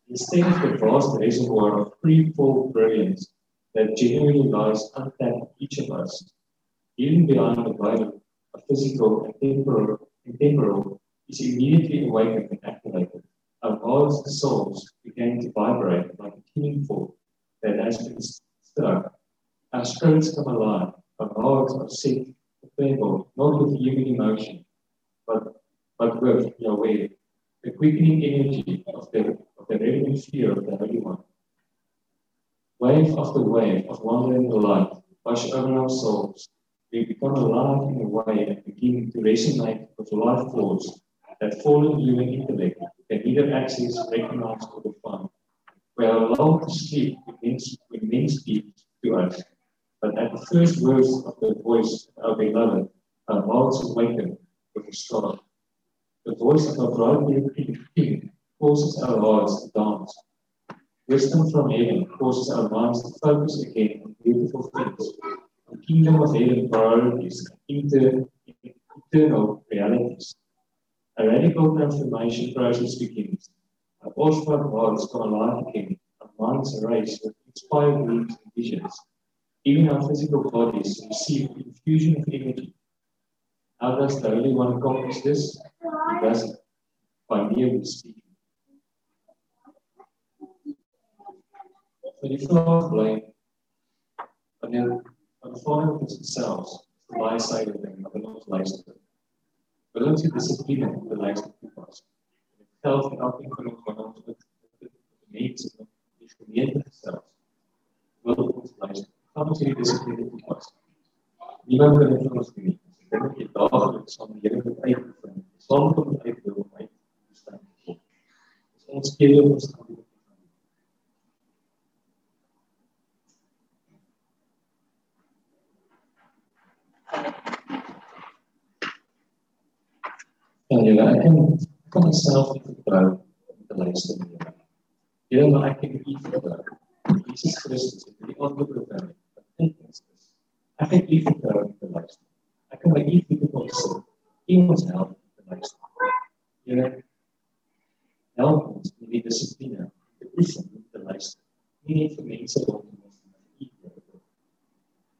Instead of the vast reservoir of pre-fall brilliance that genuinely lies untapped each of us, even behind the veil a physical and temporal, and temporal is immediately awakened and activated. Our hearts and souls begin to vibrate like a tuning fork that has been struck. Our spirits come alive, our hearts are set able, not with human emotion, but, but with Yahweh, the quickening energy of the, of the radiant fear of the Holy One. Wave after wave of wandering light wash over our souls. We become alive in a way and begin to resonate with life force that fallen human intellect can neither access, recognize, or define. We are allowed to speak when men speak to us, but at the first words of the voice of our beloved, our hearts awaken with a start. The voice of our bridegroom King causes our hearts to dance. Wisdom from heaven causes our minds to focus again on beautiful things. The kingdom of heaven priorities inter, eternal realities. A radical transformation process begins our awestruck hearts come alive again, our minds are raised with inspired dreams and visions. Even our physical bodies receive infusion of energy. How does the Holy One accomplish this? He does it by merely speaking. So die vraag bly wanneer aanvaarding van onsself is die side ding wat ons luister. Wil ons die dissipline te luister toepas? Geld en elkeen van ons wat ons met mense die gemeente gestel. Wil gaan ons hierdie dissipline toepas. Niemand kan dit vir ons doen. Dit moet jy daagliks met die Here moet uitvind. Saam met hom uitdeel om uit te staan. Ons keer ons gaan doen. Ja, ja, ek kan myself nie vertrou om te luister nie. Here, maar ek het U vertrou. Jesus Christus het die antwoord gegee. Ek is. Ek het U vertrou om te luister. Ek kan my U vertrou sê. U ons help te luister. Here, help ons in die dissipline te oefen om te luister. Nie net vir mense rondom ons nie, maar vir U.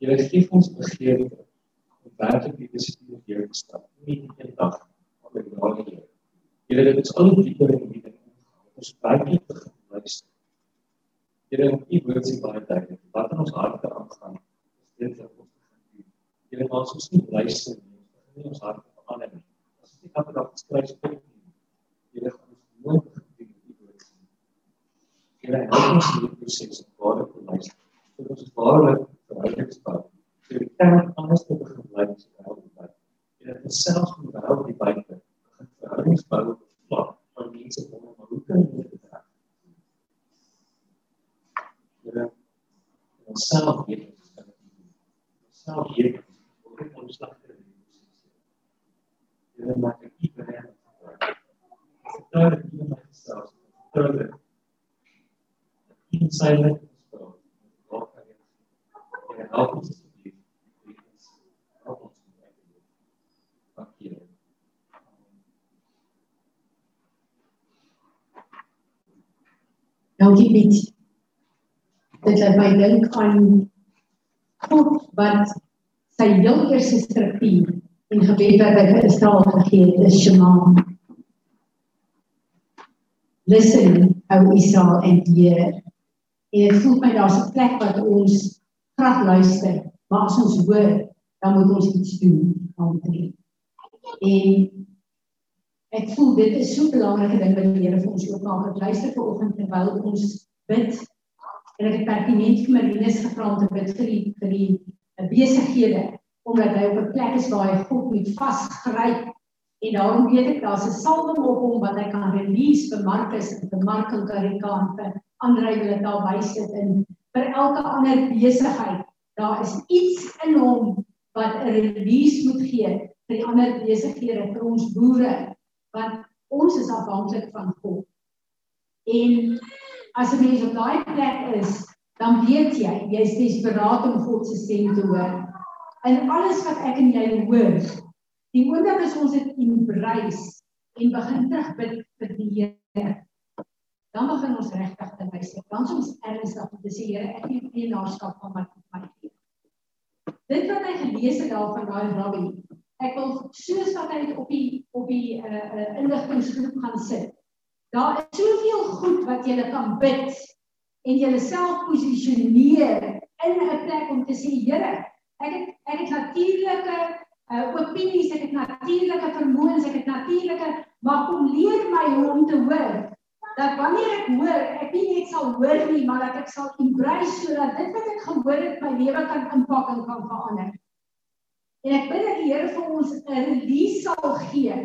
Here, gee ons begeerte om werklik die dissipline deur te stap. Nie net een dag, maar deur. Here dit is al die dieper in die ding. Ons baie te luister. Here u woord sê baie duidelik wat in ons harte aangaan. Is dit wat ons gaan doen. Here ons moet luister nie. Nie ons harte verander nie. As ons nie elke dag skryf spreek nie. Here gaan ons nooit doen u woord sê. Here help ons in die proses om waar te luister. Dat ons waarlik verhoudingspad. Vir die kerk anders te begin bly as wat hy wil. Here dit selfs moet hou die buite verhoudingsbou op vlak van mense om maar hoe kan jy dit reg? Here, ons self weet ons kan dit doen. Ons self weet hoe dit ons slag te doen. Here, maak ek nie bereid om te vertel dat jy my self vertel dat in sy net is vir ons. Here, help ons Piet. Dit laat my dink aan God wat sy heel eerste struktuur en gebed wat hy Israel gegee het, is Shema. Listen, O Israel and hear. En dit voel my daar's 'n plek wat ons graag luister, maar as ons hoor, dan moet ons iets doen om te doen. En ek voel dit is so 'n belangrike ding wat die Here vir ons oopmaak. Ek luister ver oggend terwyl ons bid en ek het pertinent vir Marinus gevra om te bid vir die vir die besighede omdat hy op 'n plek is waar hy God moet vasgryp en daarom weet ek daar's 'n salwing op hom wat hy kan release vir Markus en vir Mark en Karika en vir ander wat daar by sit en vir elke ander besigheid. Daar is iets in hom wat 'n release moet gee vir die ander besighede vir ons boere want ons is afhanklik van God. En as 'n mens op daai plek is, dan weet jy, jy is desperaat om God se stem te hoor. En alles wat ek en jy hoor, die oomblik as ons dit embrace en begin terugbid vir die Here, dan begin ons regtig te luister. Dan ons ernstig om te sê Here, ek nie eienaarskap van my my lewe. Dit wat hy gelees het daar van daai rabbi, ek wil soos wat hy op die op die uh, uh, inligtinggroep gaan sit. Daar is soveel goed wat jy kan bid en jouself posisioneer in 'n plek om te sê Here, ek het ek het natuurlike uh, opinies, ek het natuurlike vermoëns, ek het natuurlike maar kom leer my hoe om te hoor dat wanneer ek hoor, ek nie net sal hoor nie, maar dat ek sal embrace sodat dit wat ek gehoor het my lewe kan impak en kan verander. En ek bid dat die Here vir ons 'n release sal gee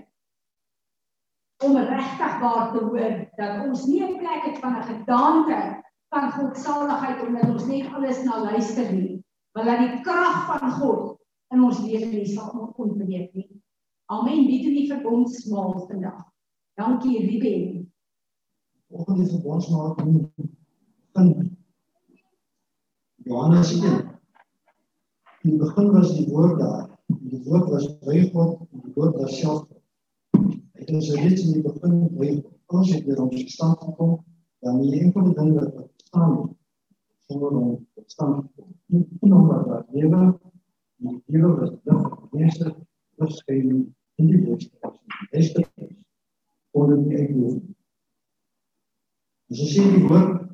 om regtig waar te hoor dat ons nie 'n plek het van 'n gedagte van godsaligheid omdat ons net alles na luister nie, maar dat die krag van God in ons lewe sal ontbreek nie. Amen. Bid in die verbondsmaal vandag. Dankie Ruben. Volgende verbondsmaal van Johannes 1 In die begin was die woord daar. Die woord was by God en die woord was self. Hy het ons reeds in die begin by ons het deur ons staan gekom. Dan die enkele ding wat staan sonder om staan gekom. Nie genoem wat daar lewe. Die lewe was lig die eerste verskyn in die woord. Die eerste is onder die eie woord. Ons sê die woord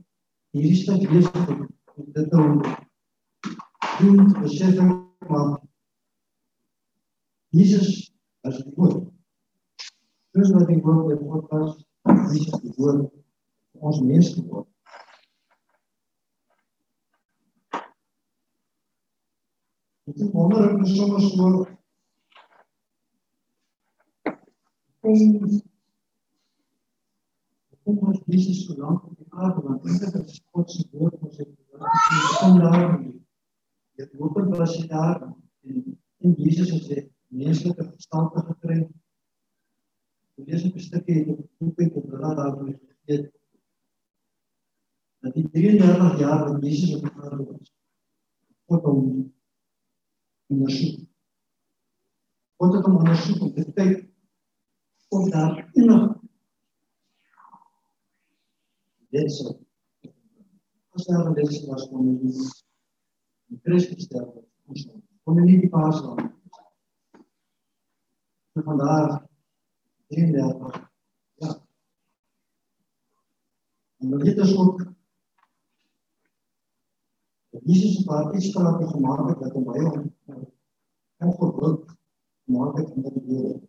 hierdie stuk lees dit om doen besef maar Jesus as die woord. Dis wat die woord by God was, Jesus die woord ons mens geword. Dit is wonder ek moet sommer so kom ons Jesus so lank op die aarde want dit is God se woord ons het kom daar dit open was hy daar en in Jesus het sy menslike verstand gekry Ek lees 'n stukkie uit die boek van Openbaring daar waar dit dat die 33 jaar wat Jesus op die aarde was God hom ondersoek. God het hom ondersoek om te kyk of daar iemand dit so as daar 'n les was van die die Christus stel ons kon nie die paas aan. So vandaar in daar ja. En dan dit is ook Jesus het baie uitsprake gemaak het dat hom baie ongewoon gemaak het in die wêreld.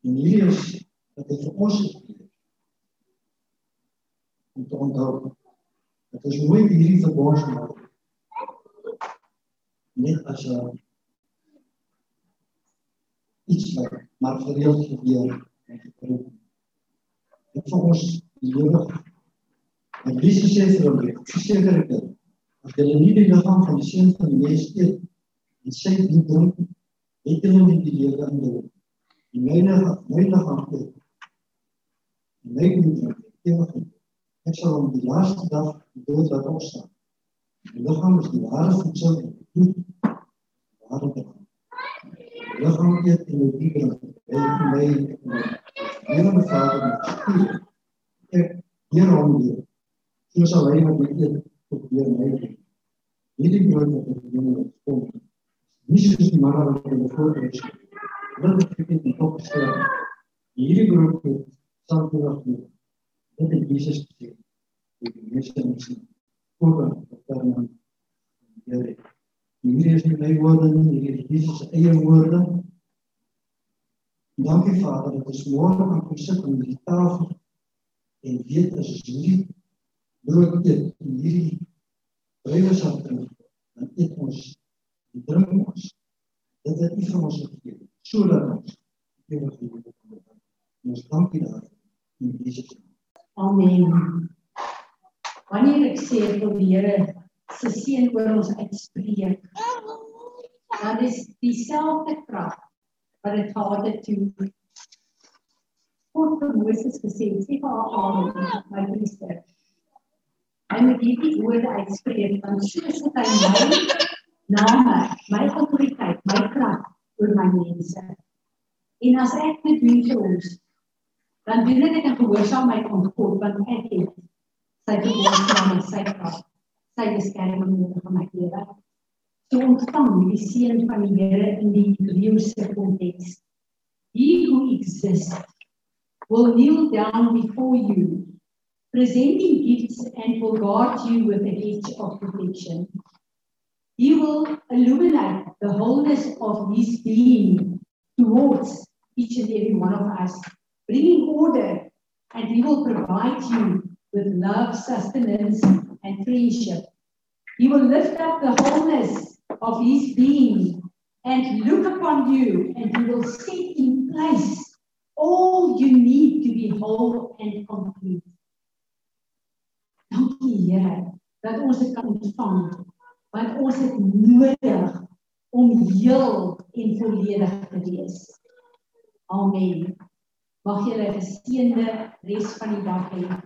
En hier is dat dit vir ons is. Om te onthou dat ons nooit hierdie verbond maak. Net as 'n iets wat maar gereeld gebeur en gebeur. Dit vir ons lewe. En Jesus sê vir hom, verseker ek dit, as jy nie die liggaam van die seun van die mens eet en sy bloed drink, het jy nie die lewe in jou die myne myne gaan kyk. Die myne moet ewig. Ek sal om die laaste dag dood laat opstaan. Die liggaam is die ware voedsel en die hier hier. Sal wat is. Nie wat nie sal het nie my woorde nie, hierdie is Jesus se eie woorde. Dankie Vader dat ons môre kan kom sit om die tafel en weet as ons hierdie brood eet en hierdie breuelsap drink, dan eet ons en drink ons. Dit het nie vir ons gegee sodat ons ewig lewe kan hê. Ons dankie daarvoor in Jesus naam. Amen. Wanneer ek sê vir die Here se seën oor ons uitspreek, dan is dieselfde krag wat dit gehad het toe God vir Moses gesê het, sê vir Aaron, my priester, hy moet hierdie woorde uitspreek, want soos het hy my name, my autoriteit, my krag oor my mense. En as ek dit doen vir ons, dan doen ek dit in gehoorsaamheid aan God want ek het sy gehoorsaam en sy krag, sy beskerming nodig vir my lewe. So ontvang die seën van die Here in die Hebreëse konteks. He who exists will kneel down before you, presenting gifts and will guard you with a hedge of protection. He will illuminate the wholeness of His being towards each and every one of us, bringing order, and He will provide you with love, sustenance, and friendship. He will lift up the wholeness of His being and look upon you, and He will set in place all you need to be whole and complete. Dankie Here dat ons dit kan ontvang want ons het nodig om heel en volledig te wees. Amen. Mag julle 'n geseënde res van die dag hê.